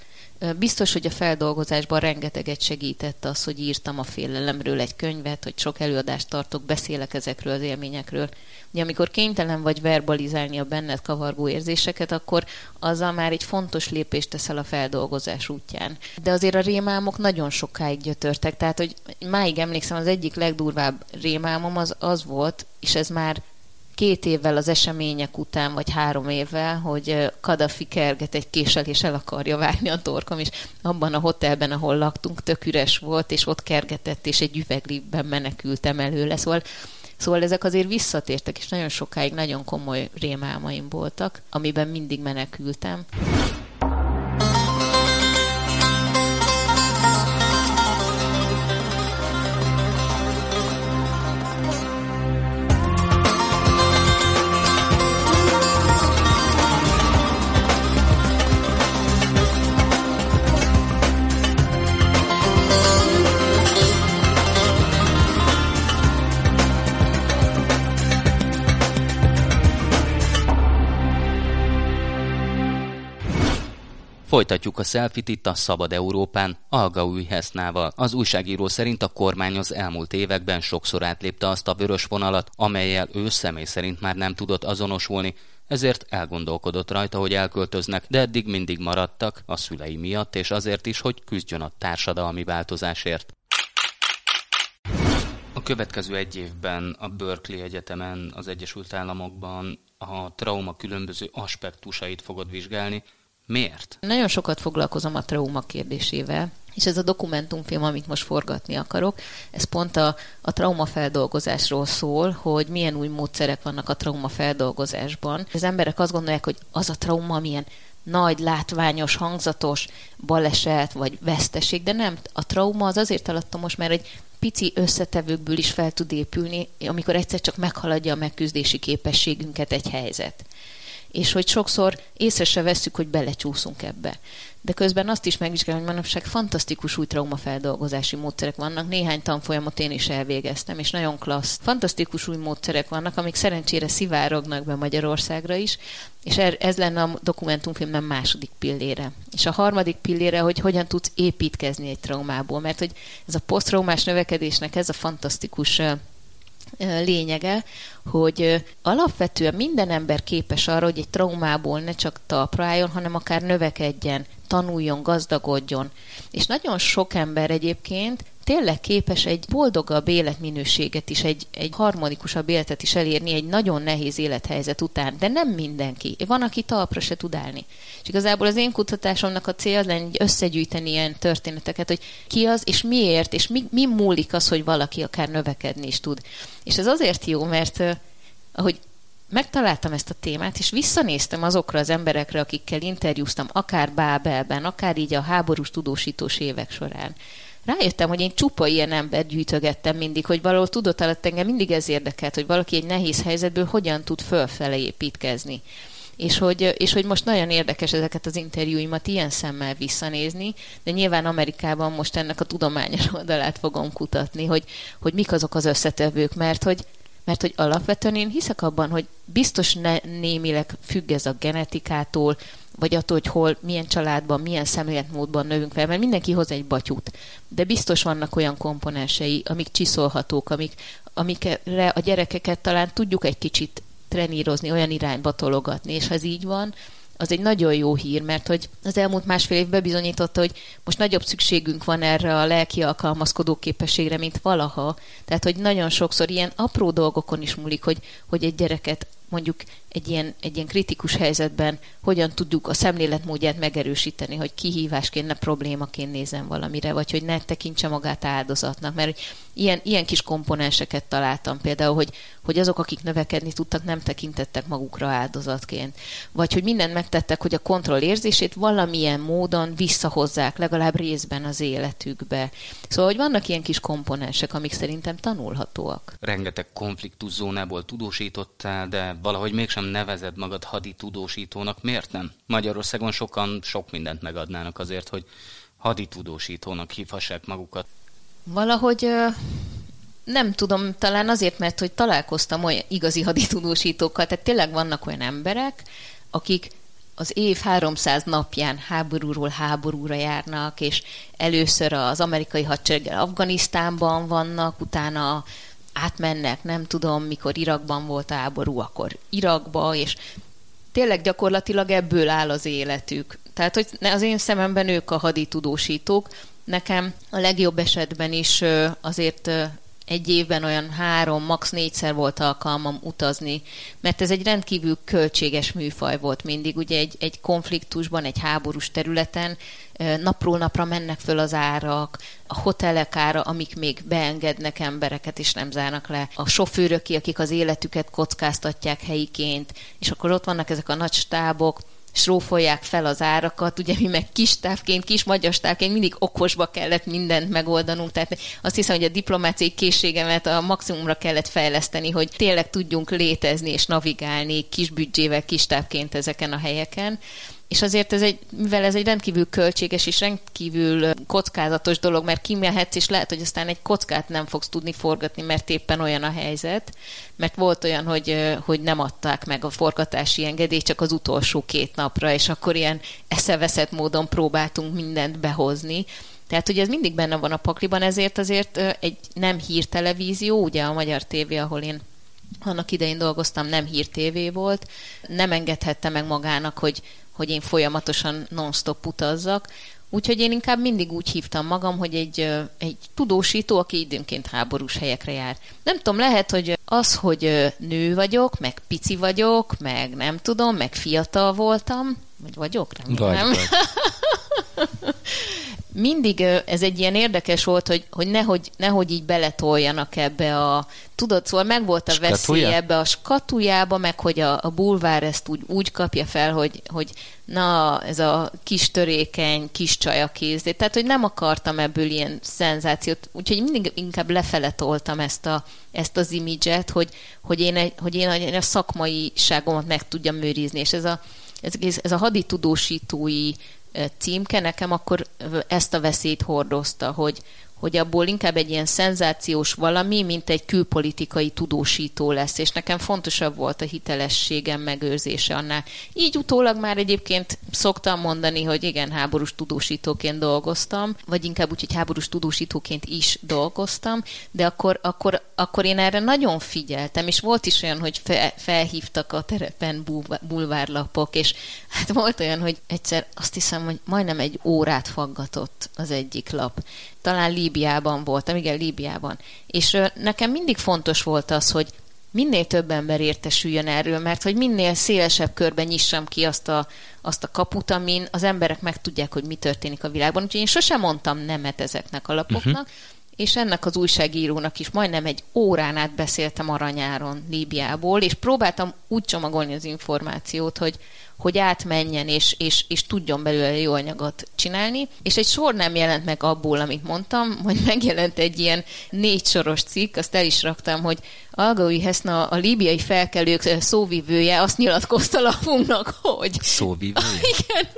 Biztos, hogy a feldolgozásban rengeteget segített az, hogy írtam a félelemről egy könyvet, hogy sok előadást tartok, beszélek ezekről az élményekről. Ugye amikor kénytelen vagy verbalizálni a benned kavargó érzéseket, akkor azzal már egy fontos lépést teszel a feldolgozás útján. De azért a rémálmok nagyon sokáig gyötörtek, tehát hogy máig emlékszem, az egyik legdurvább rémálmom az az volt, és ez már két évvel az események után, vagy három évvel, hogy Kadafi kerget egy késsel, és el akarja vágni a torkom, és abban a hotelben, ahol laktunk, tök üres volt, és ott kergetett, és egy üveglibben menekültem előle. Szóval Szóval ezek azért visszatértek, és nagyon sokáig nagyon komoly rémálmaim voltak, amiben mindig menekültem. A szelfit itt a Szabad Európán, Alga Újhesznával. Az újságíró szerint a kormány az elmúlt években sokszor átlépte azt a vörös vonalat, amelyel ő személy szerint már nem tudott azonosulni, ezért elgondolkodott rajta, hogy elköltöznek, de eddig mindig maradtak a szülei miatt, és azért is, hogy küzdjön a társadalmi változásért. A következő egy évben a Berkeley Egyetemen az Egyesült Államokban a trauma különböző aspektusait fogod vizsgálni, Miért? Nagyon sokat foglalkozom a trauma kérdésével, és ez a dokumentumfilm, amit most forgatni akarok, ez pont a, a traumafeldolgozásról szól, hogy milyen új módszerek vannak a traumafeldolgozásban. Az emberek azt gondolják, hogy az a trauma milyen nagy, látványos, hangzatos baleset vagy veszteség, de nem. A trauma az azért alattam most, mert egy pici összetevőkből is fel tud épülni, amikor egyszer csak meghaladja a megküzdési képességünket egy helyzet és hogy sokszor észre se veszük, hogy belecsúszunk ebbe. De közben azt is megvizsgálom, hogy manapság fantasztikus új traumafeldolgozási módszerek vannak. Néhány tanfolyamot én is elvégeztem, és nagyon klassz. Fantasztikus új módszerek vannak, amik szerencsére szivárognak be Magyarországra is, és er, ez lenne a dokumentumfilmem második pillére. És a harmadik pillére, hogy hogyan tudsz építkezni egy traumából, mert hogy ez a posztraumás növekedésnek ez a fantasztikus lényege, hogy alapvetően minden ember képes arra, hogy egy traumából ne csak talpra álljon, hanem akár növekedjen, tanuljon, gazdagodjon. És nagyon sok ember egyébként tényleg képes egy boldogabb életminőséget is, egy, egy harmonikusabb életet is elérni egy nagyon nehéz élethelyzet után, de nem mindenki. Van, aki talpra se tud állni. És igazából az én kutatásomnak a az lenne, összegyűjteni ilyen történeteket, hogy ki az, és miért, és mi, mi múlik az, hogy valaki akár növekedni is tud. És ez azért jó, mert ahogy megtaláltam ezt a témát, és visszanéztem azokra az emberekre, akikkel interjúztam, akár Bábelben, akár így a háborús tudósítós évek során, rájöttem, hogy én csupa ilyen embert gyűjtögettem mindig, hogy valahol tudott alatt engem mindig ez érdekelt, hogy valaki egy nehéz helyzetből hogyan tud fölfele építkezni. És hogy, és hogy most nagyon érdekes ezeket az interjúimat ilyen szemmel visszanézni, de nyilván Amerikában most ennek a tudományos oldalát fogom kutatni, hogy, hogy mik azok az összetevők, mert hogy, mert hogy alapvetően én hiszek abban, hogy biztos ne, némileg függ ez a genetikától, vagy attól, hogy hol, milyen családban, milyen szemléletmódban növünk fel, mert mindenki hoz egy batyút. De biztos vannak olyan komponensei, amik csiszolhatók, amik, amikre a gyerekeket talán tudjuk egy kicsit trenírozni, olyan irányba tologatni, és ha ez így van, az egy nagyon jó hír, mert hogy az elmúlt másfél év bebizonyította, hogy most nagyobb szükségünk van erre a lelki alkalmazkodó képességre, mint valaha. Tehát, hogy nagyon sokszor ilyen apró dolgokon is múlik, hogy, hogy egy gyereket mondjuk egy ilyen, egy ilyen kritikus helyzetben hogyan tudjuk a szemléletmódját megerősíteni, hogy kihívásként, ne problémaként nézem valamire, vagy hogy ne tekintse magát áldozatnak. Mert ilyen, ilyen kis komponenseket találtam például, hogy, hogy azok, akik növekedni tudtak, nem tekintettek magukra áldozatként. Vagy hogy mindent megtettek, hogy a kontroll érzését valamilyen módon visszahozzák, legalább részben az életükbe. Szóval, hogy vannak ilyen kis komponensek, amik szerintem tanulhatóak. Rengeteg konfliktuszónából tudósítottál, de valahogy mégsem nevezed magad hadi tudósítónak. Miért nem? Magyarországon sokan sok mindent megadnának azért, hogy hadi tudósítónak hívhassák magukat. Valahogy nem tudom, talán azért, mert hogy találkoztam olyan igazi haditudósítókkal, tehát tényleg vannak olyan emberek, akik az év 300 napján háborúról háborúra járnak, és először az amerikai hadsereggel Afganisztánban vannak, utána átmennek, nem tudom, mikor Irakban volt a háború, akkor Irakba, és tényleg gyakorlatilag ebből áll az életük. Tehát, hogy az én szememben ők a haditudósítók, nekem a legjobb esetben is azért egy évben olyan három, max. négyszer volt alkalmam utazni, mert ez egy rendkívül költséges műfaj volt mindig. Ugye egy, egy konfliktusban, egy háborús területen napról napra mennek föl az árak, a hotelek ára, amik még beengednek embereket és nem zárnak le, a sofőrök, akik az életüket kockáztatják helyiként, és akkor ott vannak ezek a nagy stábok, srófolják fel az árakat, ugye mi meg kis távként, kis magyar távként mindig okosba kellett mindent megoldanunk, tehát azt hiszem, hogy a diplomáciai készségemet a maximumra kellett fejleszteni, hogy tényleg tudjunk létezni és navigálni kis büdzsével, kis távként ezeken a helyeken. És azért ez egy, mivel ez egy rendkívül költséges és rendkívül kockázatos dolog, mert kimehetsz, és lehet, hogy aztán egy kockát nem fogsz tudni forgatni, mert éppen olyan a helyzet, mert volt olyan, hogy, hogy nem adták meg a forgatási engedélyt csak az utolsó két napra, és akkor ilyen eszeveszett módon próbáltunk mindent behozni. Tehát, hogy ez mindig benne van a pakliban, ezért azért egy nem hírtelevízió, ugye a Magyar Tévé, ahol én annak idején dolgoztam, nem hírtévé volt, nem engedhette meg magának, hogy hogy én folyamatosan non-stop utazzak, Úgyhogy én inkább mindig úgy hívtam magam, hogy egy, egy tudósító, aki időnként háborús helyekre jár. Nem tudom, lehet, hogy az, hogy nő vagyok, meg pici vagyok, meg nem tudom, meg fiatal voltam, vagy vagyok? Nem, vagy, nem. Vagy. mindig ez egy ilyen érdekes volt, hogy, hogy nehogy, nehogy így beletoljanak ebbe a... Tudod, szóval meg volt a veszély ebbe a skatujába, meg hogy a, a bulvár ezt úgy, úgy kapja fel, hogy, hogy na, ez a kis törékeny, kis csaj a kéz. Tehát, hogy nem akartam ebből ilyen szenzációt, úgyhogy mindig inkább lefele toltam ezt, a, ezt az imidzset, hogy, hogy, én, egy, hogy én, a, a szakmaiságomat meg tudjam őrizni, és ez a, ez, ez a haditudósítói címke nekem akkor ezt a veszélyt hordozta, hogy, hogy abból inkább egy ilyen szenzációs valami, mint egy külpolitikai tudósító lesz, és nekem fontosabb volt a hitelességem megőrzése annál. Így utólag már egyébként szoktam mondani, hogy igen, háborús tudósítóként dolgoztam, vagy inkább úgy, hogy háborús tudósítóként is dolgoztam, de akkor, akkor, akkor én erre nagyon figyeltem, és volt is olyan, hogy fe, felhívtak a terepen bulvárlapok, és hát volt olyan, hogy egyszer azt hiszem, hogy majdnem egy órát faggatott az egyik lap talán Líbiában voltam, igen, Líbiában. És nekem mindig fontos volt az, hogy minél több ember értesüljön erről, mert hogy minél szélesebb körben nyissam ki azt a, azt a kaput, amin az emberek megtudják, hogy mi történik a világban. Úgyhogy én sosem mondtam nemet ezeknek a lapoknak, uh-huh. És ennek az újságírónak is majdnem egy órán át beszéltem aranyáron Líbiából, és próbáltam úgy csomagolni az információt, hogy hogy átmenjen és, és, és tudjon belőle jó anyagot csinálni, és egy sor nem jelent meg abból, amit mondtam, hogy megjelent egy ilyen négy soros cikk, azt el is raktam, hogy Algaui Heszna, a líbiai felkelők szóvivője azt nyilatkozta lapunknak, hogy... Szóvivője? Igen.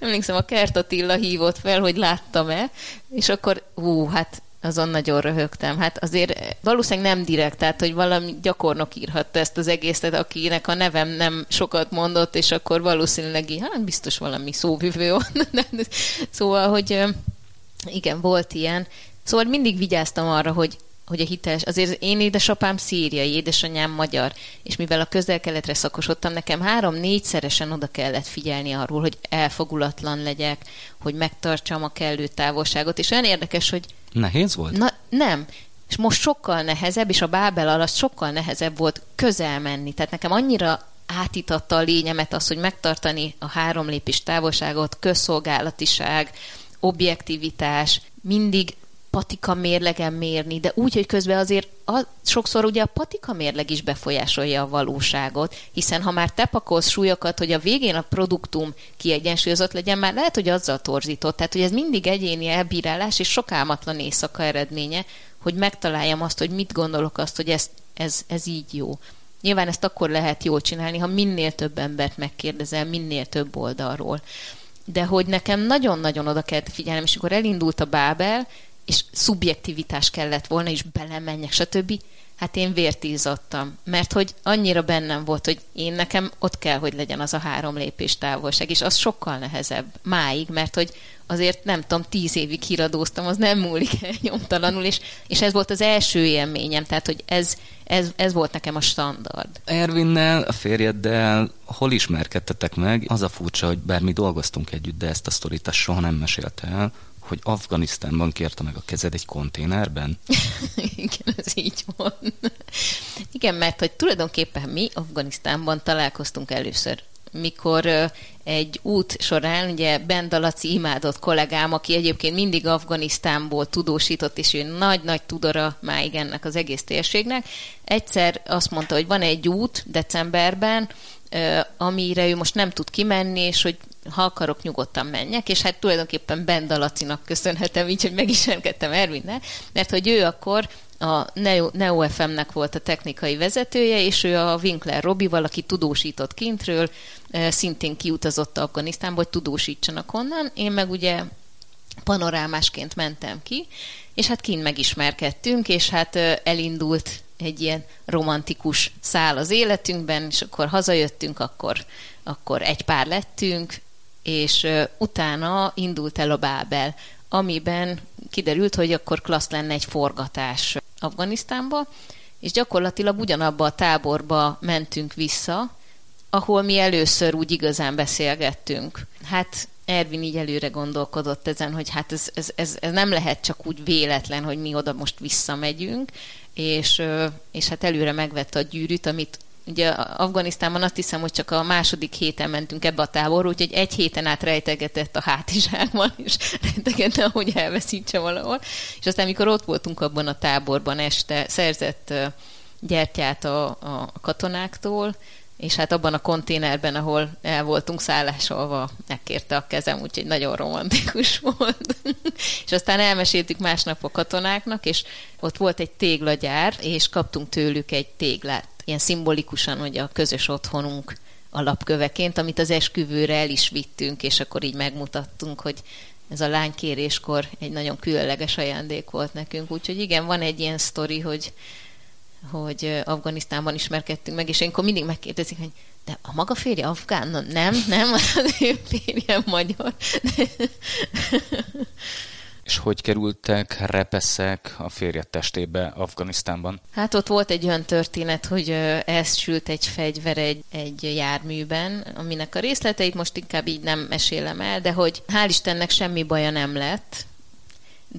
Emlékszem, a Kert Attila hívott fel, hogy láttam-e, és akkor, ú, hát azon nagyon röhögtem. Hát azért valószínűleg nem direkt, tehát hogy valami gyakornok írhatta ezt az egészet, akinek a nevem nem sokat mondott, és akkor valószínűleg hát biztos valami szóvivő volt. szóval, hogy igen, volt ilyen. Szóval mindig vigyáztam arra, hogy hogy a hiteles, azért én édesapám szíriai, édesanyám magyar, és mivel a közel-keletre szakosodtam, nekem három-négyszeresen oda kellett figyelni arról, hogy elfogulatlan legyek, hogy megtartsam a kellő távolságot, és olyan érdekes, hogy... Nehéz volt? Na, nem. És most sokkal nehezebb, és a Bábel alatt sokkal nehezebb volt közel menni. Tehát nekem annyira átitatta a lényemet az, hogy megtartani a három lépés távolságot, közszolgálatiság, objektivitás, mindig patika mérlegen mérni, de úgy, hogy közben azért a, sokszor ugye a patika mérleg is befolyásolja a valóságot, hiszen ha már te pakolsz súlyokat, hogy a végén a produktum kiegyensúlyozott legyen, már lehet, hogy azzal torzított. Tehát, hogy ez mindig egyéni elbírálás és sok álmatlan éjszaka eredménye, hogy megtaláljam azt, hogy mit gondolok azt, hogy ez, ez, ez így jó. Nyilván ezt akkor lehet jól csinálni, ha minél több embert megkérdezel, minél több oldalról. De hogy nekem nagyon-nagyon oda kellett figyelnem, és akkor elindult a Bábel, és szubjektivitás kellett volna, és belemenjek, stb. Hát én vért izzadtam, mert hogy annyira bennem volt, hogy én nekem ott kell, hogy legyen az a három lépés távolság, és az sokkal nehezebb máig, mert hogy azért nem tudom, tíz évig híradóztam, az nem múlik el nyomtalanul, és, és ez volt az első élményem, tehát hogy ez, ez, ez volt nekem a standard. Ervinnel, a férjeddel hol ismerkedtetek meg? Az a furcsa, hogy bár mi dolgoztunk együtt, de ezt a sztorit soha nem mesélte el, hogy Afganisztánban kérte meg a kezed egy konténerben? Igen, ez így van. Igen, mert hogy tulajdonképpen mi Afganisztánban találkoztunk először mikor egy út során, ugye Bendalaci imádott kollégám, aki egyébként mindig Afganisztánból tudósított, és ő nagy-nagy tudora máig ennek az egész térségnek, egyszer azt mondta, hogy van egy út decemberben, amire ő most nem tud kimenni, és hogy ha akarok, nyugodtan menjek, és hát tulajdonképpen Bendalacinak köszönhetem így, hogy megismerkedtem Ervinnel, mert hogy ő akkor a Neo, Neo FM-nek volt a technikai vezetője, és ő a Winkler Robival, aki tudósított kintről, szintén kiutazott Afganisztánba, hogy tudósítsanak onnan. Én meg ugye panorámásként mentem ki, és hát kint megismerkedtünk, és hát elindult egy ilyen romantikus szál az életünkben, és akkor hazajöttünk, akkor, akkor egy pár lettünk, és utána indult el a Bábel, amiben kiderült, hogy akkor klassz lenne egy forgatás Afganisztánba, és gyakorlatilag ugyanabba a táborba mentünk vissza, ahol mi először úgy igazán beszélgettünk. Hát Ervin így előre gondolkodott ezen, hogy hát ez, ez, ez, ez nem lehet csak úgy véletlen, hogy mi oda most visszamegyünk, és, és hát előre megvette a gyűrűt, amit ugye Afganisztánban azt hiszem, hogy csak a második héten mentünk ebbe a táborba, úgyhogy egy héten át rejtegetett a hátizsákban, és rejtegette, hogy elveszítse valahol. És aztán, amikor ott voltunk abban a táborban este, szerzett gyertyát a, a katonáktól, és hát abban a konténerben, ahol el voltunk szállásolva, megkérte a kezem, úgyhogy nagyon romantikus volt. és aztán elmeséltük másnap a katonáknak, és ott volt egy téglagyár, és kaptunk tőlük egy téglát, ilyen szimbolikusan, hogy a közös otthonunk alapköveként, amit az esküvőre el is vittünk, és akkor így megmutattunk, hogy ez a lánykéréskor egy nagyon különleges ajándék volt nekünk. Úgyhogy igen, van egy ilyen sztori, hogy hogy Afganisztánban ismerkedtünk meg, és akkor mindig megkérdezik, hogy de a maga férje afgán? Nem, nem, az ő férje magyar. És hogy kerültek repeszek a férje testébe Afganisztánban? Hát ott volt egy olyan történet, hogy ez sült egy fegyver egy, egy járműben, aminek a részleteit most inkább így nem mesélem el, de hogy hál' Istennek semmi baja nem lett,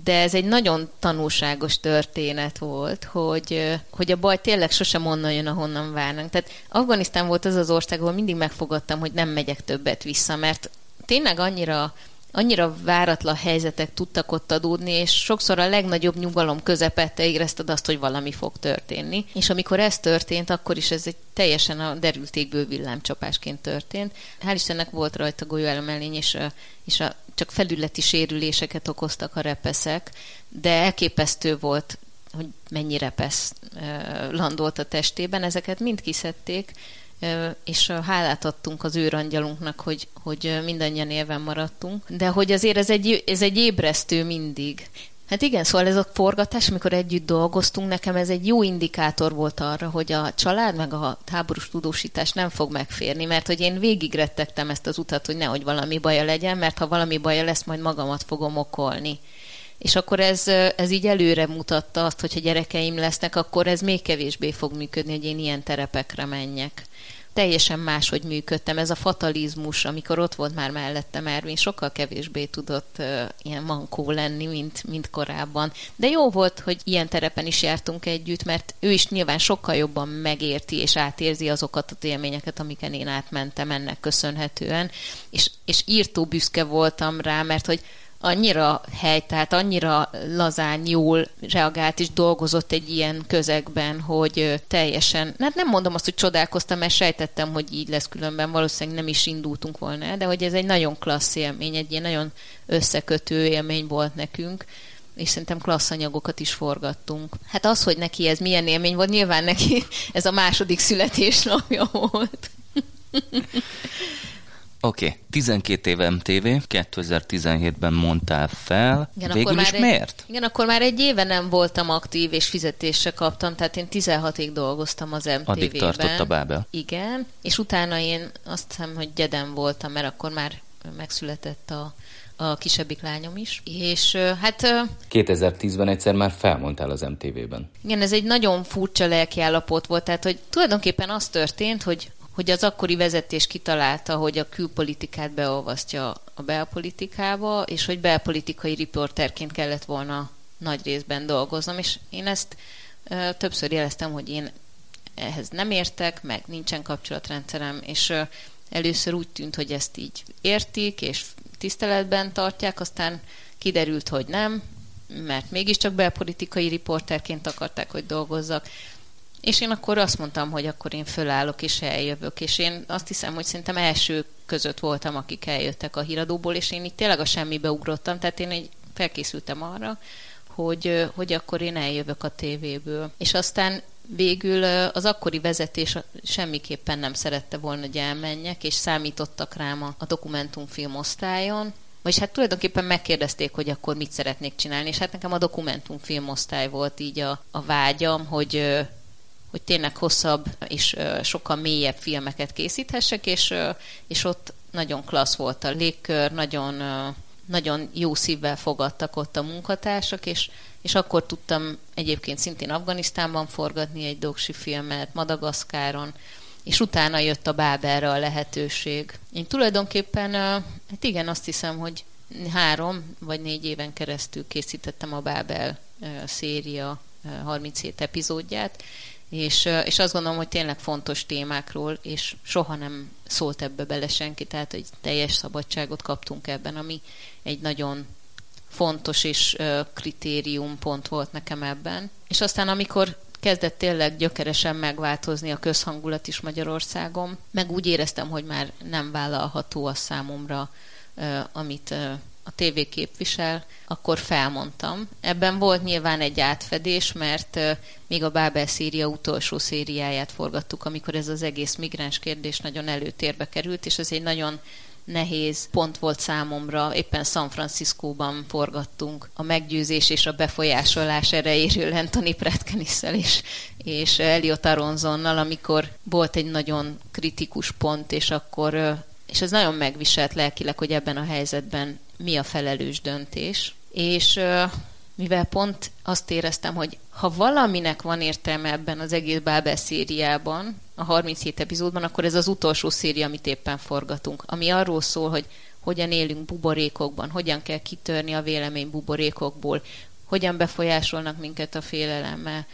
de ez egy nagyon tanulságos történet volt, hogy, hogy a baj tényleg sosem onnan jön, ahonnan várnánk. Tehát Afganisztán volt az az ország, ahol mindig megfogadtam, hogy nem megyek többet vissza, mert tényleg annyira annyira váratlan helyzetek tudtak ott adódni, és sokszor a legnagyobb nyugalom közepette érezted azt, hogy valami fog történni. És amikor ez történt, akkor is ez egy teljesen a derültékből villámcsapásként történt. Hál' Istennek volt rajta golyóelemellény, és, a, és a, csak felületi sérüléseket okoztak a repeszek, de elképesztő volt hogy mennyi repesz landolt a testében, ezeket mind kiszedték, és hálát adtunk az őrangyalunknak, hogy, hogy mindannyian élven maradtunk. De hogy azért ez egy, ez egy ébresztő mindig. Hát igen, szóval ez a forgatás, amikor együtt dolgoztunk, nekem ez egy jó indikátor volt arra, hogy a család meg a táborús tudósítás nem fog megférni, mert hogy én végigrettegtem ezt az utat, hogy nehogy valami baja legyen, mert ha valami baja lesz, majd magamat fogom okolni. És akkor ez, ez így előre mutatta azt, hogy ha gyerekeim lesznek, akkor ez még kevésbé fog működni, hogy én ilyen terepekre menjek teljesen máshogy működtem. Ez a fatalizmus, amikor ott volt már mellettem Ervin, sokkal kevésbé tudott uh, ilyen mankó lenni, mint, mint korábban. De jó volt, hogy ilyen terepen is jártunk együtt, mert ő is nyilván sokkal jobban megérti és átérzi azokat az élményeket, amiken én átmentem ennek köszönhetően. És, és írtó büszke voltam rá, mert hogy annyira hely, tehát annyira lazán, jól reagált és dolgozott egy ilyen közegben, hogy teljesen, hát nem mondom azt, hogy csodálkoztam, mert sejtettem, hogy így lesz különben, valószínűleg nem is indultunk volna de hogy ez egy nagyon klassz élmény, egy ilyen nagyon összekötő élmény volt nekünk és szerintem klassz anyagokat is forgattunk. Hát az, hogy neki ez milyen élmény volt, nyilván neki ez a második születésnapja volt. Oké, okay. 12 éve MTV, 2017-ben mondtál fel. Igen, Végül akkor is már miért? Egy, igen, akkor már egy éve nem voltam aktív, és fizetésre kaptam, tehát én 16-ig dolgoztam az MTV-ben. Addig tartott a Bábel. Igen, és utána én azt hiszem, hogy gyedem voltam, mert akkor már megszületett a, a kisebbik lányom is. És hát... 2010-ben egyszer már felmondtál az MTV-ben. Igen, ez egy nagyon furcsa lelkiállapot volt, tehát hogy tulajdonképpen az történt, hogy hogy az akkori vezetés kitalálta, hogy a külpolitikát beolvasztja a belpolitikába, és hogy belpolitikai riporterként kellett volna nagy részben dolgoznom, és én ezt ö, többször jeleztem, hogy én ehhez nem értek, meg nincsen kapcsolatrendszerem, és ö, először úgy tűnt, hogy ezt így értik, és tiszteletben tartják, aztán kiderült, hogy nem, mert mégiscsak belpolitikai riporterként akarták, hogy dolgozzak. És én akkor azt mondtam, hogy akkor én fölállok és eljövök, és én azt hiszem, hogy szerintem első között voltam, akik eljöttek a híradóból, és én itt tényleg a semmibe ugrottam, tehát én egy felkészültem arra, hogy, hogy akkor én eljövök a tévéből. És aztán végül az akkori vezetés semmiképpen nem szerette volna, hogy elmenjek, és számítottak rám a, a dokumentumfilm osztályon, vagyis hát tulajdonképpen megkérdezték, hogy akkor mit szeretnék csinálni, és hát nekem a dokumentumfilm osztály volt így a, a vágyam, hogy hogy tényleg hosszabb és sokkal mélyebb filmeket készíthessek, és, és ott nagyon klassz volt a légkör, nagyon, nagyon jó szívvel fogadtak ott a munkatársak, és, és akkor tudtam egyébként szintén Afganisztánban forgatni egy doksi filmet, Madagaszkáron, és utána jött a Báberre a lehetőség. Én tulajdonképpen, hát igen, azt hiszem, hogy három vagy négy éven keresztül készítettem a Bábel széria 37 epizódját, és, és azt gondolom, hogy tényleg fontos témákról, és soha nem szólt ebbe bele senki, tehát egy teljes szabadságot kaptunk ebben, ami egy nagyon fontos és kritériumpont volt nekem ebben. És aztán amikor kezdett tényleg gyökeresen megváltozni a közhangulat is Magyarországon, meg úgy éreztem, hogy már nem vállalható a számomra, amit a tévé képvisel, akkor felmondtam. Ebben volt nyilván egy átfedés, mert még a Bábel Szíria utolsó szériáját forgattuk, amikor ez az egész migráns kérdés nagyon előtérbe került, és ez egy nagyon nehéz pont volt számomra. Éppen San Franciscóban forgattunk a meggyőzés és a befolyásolás erejéről Anthony Pretkenisszel és, és Elliot Aronzonnal, amikor volt egy nagyon kritikus pont, és akkor és ez nagyon megviselt lelkileg, hogy ebben a helyzetben mi a felelős döntés. És mivel pont azt éreztem, hogy ha valaminek van értelme ebben az egész Bábel szériában, a 37 epizódban, akkor ez az utolsó széria, amit éppen forgatunk, ami arról szól, hogy hogyan élünk buborékokban, hogyan kell kitörni a vélemény buborékokból, hogyan befolyásolnak minket a félelemmel,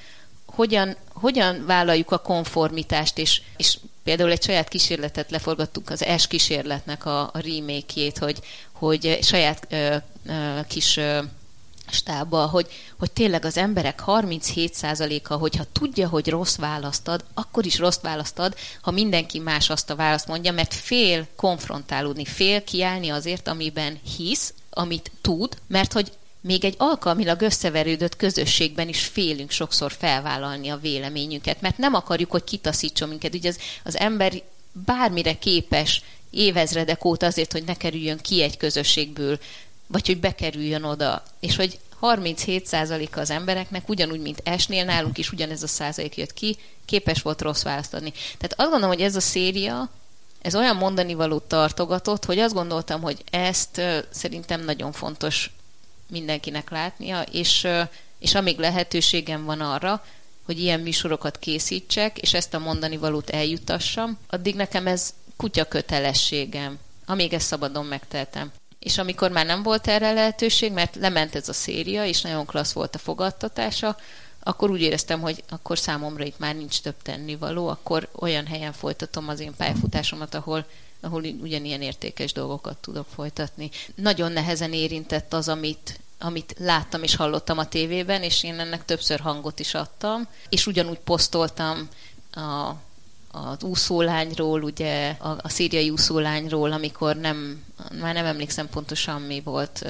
hogyan, hogyan vállaljuk a konformitást, és, és például egy saját kísérletet leforgattunk, az S kísérletnek a, a remake-jét, hogy, hogy saját ö, ö, kis ö, stába, hogy, hogy tényleg az emberek 37%-a, hogyha tudja, hogy rossz választad, akkor is rossz választad, ha mindenki más azt a választ mondja, mert fél konfrontálódni, fél kiállni azért, amiben hisz, amit tud, mert hogy még egy alkalmilag összeverődött közösségben is félünk sokszor felvállalni a véleményünket, mert nem akarjuk, hogy kitaszítson minket. Ugye az, az ember bármire képes évezredek óta azért, hogy ne kerüljön ki egy közösségből, vagy hogy bekerüljön oda. És hogy 37%-a az embereknek, ugyanúgy, mint esnél, nálunk is ugyanez a százalék jött ki, képes volt rossz választ adni. Tehát azt gondolom, hogy ez a széria, ez olyan mondani valót tartogatott, hogy azt gondoltam, hogy ezt szerintem nagyon fontos mindenkinek látnia, és, és amíg lehetőségem van arra, hogy ilyen műsorokat készítsek, és ezt a mondani valót eljutassam, addig nekem ez kutya kötelességem, amíg ezt szabadon megteltem. És amikor már nem volt erre lehetőség, mert lement ez a széria, és nagyon klassz volt a fogadtatása, akkor úgy éreztem, hogy akkor számomra itt már nincs több tennivaló, akkor olyan helyen folytatom az én pályafutásomat, ahol ahol ugyanilyen értékes dolgokat tudok folytatni. Nagyon nehezen érintett az, amit, amit láttam és hallottam a tévében, és én ennek többször hangot is adtam, és ugyanúgy posztoltam a az úszólányról, ugye a, a szíriai úszólányról, amikor nem, már nem emlékszem pontosan mi volt,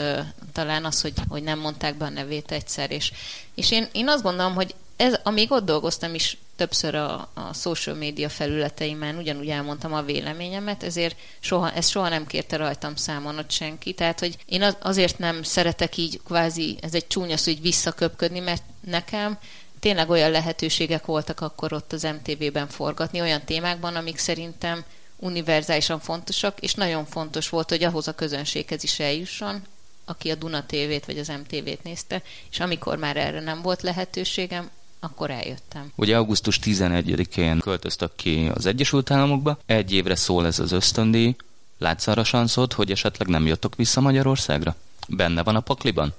talán az, hogy, hogy nem mondták be a nevét egyszer, és, és én, én azt gondolom, hogy ez, amíg ott dolgoztam is többször a, a social média felületeimen, ugyanúgy elmondtam a véleményemet, ezért soha, ez soha nem kérte rajtam számon ott senki. Tehát, hogy én az, azért nem szeretek így kvázi, ez egy csúnya hogy visszaköpködni, mert nekem tényleg olyan lehetőségek voltak akkor ott az MTV-ben forgatni, olyan témákban, amik szerintem univerzálisan fontosak, és nagyon fontos volt, hogy ahhoz a közönséghez is eljusson, aki a Duna TV-t vagy az MTV-t nézte, és amikor már erre nem volt lehetőségem, akkor eljöttem. Ugye augusztus 11-én költöztök ki az Egyesült Államokba, egy évre szól ez az ösztöndíj, látsz arra sanszot, hogy esetleg nem jöttök vissza Magyarországra? Benne van a pakliban?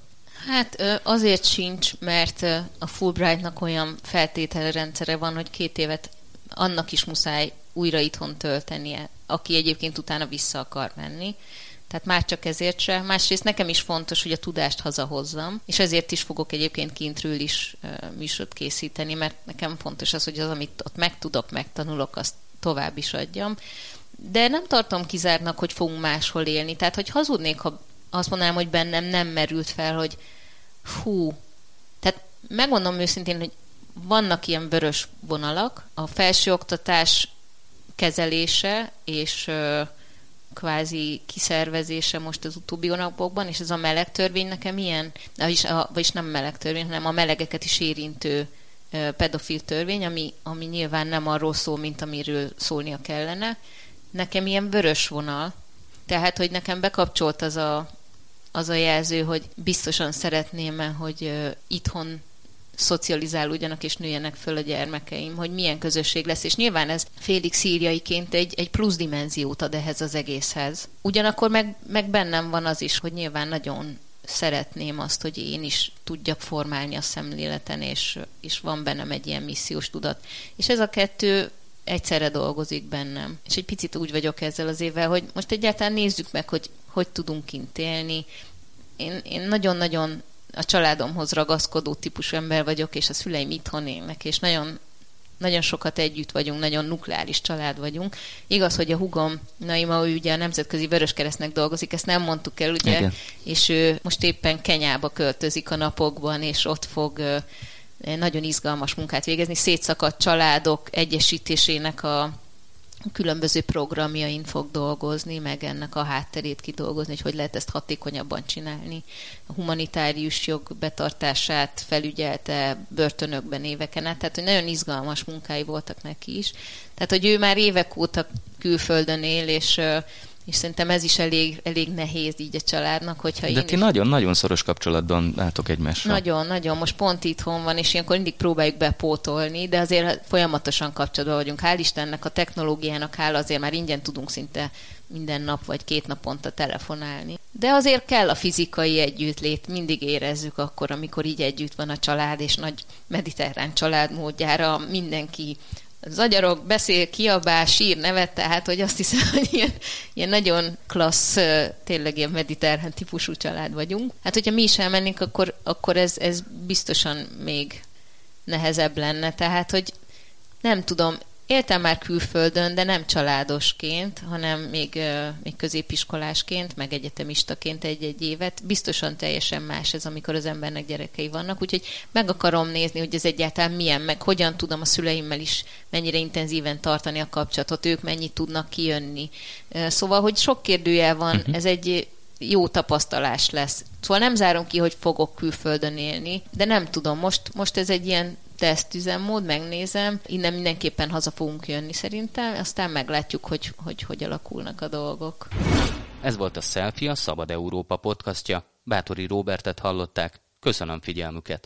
Hát azért sincs, mert a Fulbrightnak olyan feltételrendszere van, hogy két évet annak is muszáj újra itthon töltenie, aki egyébként utána vissza akar menni. Tehát már csak ezért se. Másrészt nekem is fontos, hogy a tudást hazahozzam, és ezért is fogok egyébként kintről is műsort készíteni, mert nekem fontos az, hogy az, amit ott megtudok, megtanulok, azt tovább is adjam. De nem tartom kizártnak, hogy fogunk máshol élni. Tehát, hogy hazudnék, ha azt mondanám, hogy bennem nem merült fel, hogy hú, tehát megmondom őszintén, hogy vannak ilyen vörös vonalak. A felsőoktatás kezelése és kvázi kiszervezése most az utóbbi napokban, és ez a meleg törvény nekem ilyen, vagyis, a, vagyis nem meleg törvény, hanem a melegeket is érintő pedofil törvény, ami, ami nyilván nem arról szól, mint amiről szólnia kellene. Nekem ilyen vörös vonal, tehát, hogy nekem bekapcsolt az a, az a jelző, hogy biztosan szeretném, hogy itthon szocializálódjanak és nőjenek föl a gyermekeim, hogy milyen közösség lesz, és nyilván ez félig szíriaiként egy, egy plusz dimenziót ad ehhez az egészhez. Ugyanakkor meg, meg bennem van az is, hogy nyilván nagyon szeretném azt, hogy én is tudjak formálni a szemléleten, és, és van bennem egy ilyen missziós tudat. És ez a kettő egyszerre dolgozik bennem. És egy picit úgy vagyok ezzel az évvel, hogy most egyáltalán nézzük meg, hogy hogy tudunk kint élni. Én, én nagyon-nagyon a családomhoz ragaszkodó típusú ember vagyok, és a szüleim itthon élnek, és nagyon nagyon sokat együtt vagyunk, nagyon nukleáris család vagyunk. Igaz, hogy a hugom, Naima, ő ugye a Nemzetközi Vöröskeresztnek dolgozik, ezt nem mondtuk el, ugye, Igen. és ő most éppen Kenyába költözik a napokban, és ott fog nagyon izgalmas munkát végezni, szétszakadt családok egyesítésének a különböző programjain fog dolgozni, meg ennek a hátterét kidolgozni, hogy hogy lehet ezt hatékonyabban csinálni. A humanitárius jog betartását felügyelte börtönökben éveken át, tehát hogy nagyon izgalmas munkái voltak neki is. Tehát, hogy ő már évek óta külföldön él, és és szerintem ez is elég, elég nehéz így a családnak, hogyha De ti nagyon-nagyon szoros kapcsolatban álltok egymással. Nagyon, nagyon. Most pont itthon van, és ilyenkor mindig próbáljuk bepótolni, de azért folyamatosan kapcsolatban vagyunk. Hál' Istennek, a technológiának hála azért már ingyen tudunk szinte minden nap vagy két naponta telefonálni. De azért kell a fizikai együttlét, mindig érezzük akkor, amikor így együtt van a család, és nagy mediterrán családmódjára mindenki zagyarok, beszél, kiabál, sír, nevet, tehát hogy azt hiszem, hogy ilyen, ilyen nagyon klassz, tényleg ilyen mediterrán típusú család vagyunk. Hát, hogyha mi is elmennénk, akkor, akkor ez, ez biztosan még nehezebb lenne. Tehát, hogy nem tudom, Éltem már külföldön, de nem családosként, hanem még, még középiskolásként, meg egyetemistaként egy-egy évet. Biztosan teljesen más ez, amikor az embernek gyerekei vannak, úgyhogy meg akarom nézni, hogy ez egyáltalán milyen, meg hogyan tudom a szüleimmel is mennyire intenzíven tartani a kapcsolatot, ők mennyit tudnak kijönni. Szóval, hogy sok kérdőjel van, uh-huh. ez egy jó tapasztalás lesz. Szóval nem zárom ki, hogy fogok külföldön élni, de nem tudom, most, most ez egy ilyen tesztüzemmód, megnézem, innen mindenképpen haza fogunk jönni szerintem, aztán meglátjuk, hogy hogy, hogy alakulnak a dolgok. Ez volt a Selfie, a Szabad Európa podcastja. Bátori Robertet hallották. Köszönöm figyelmüket!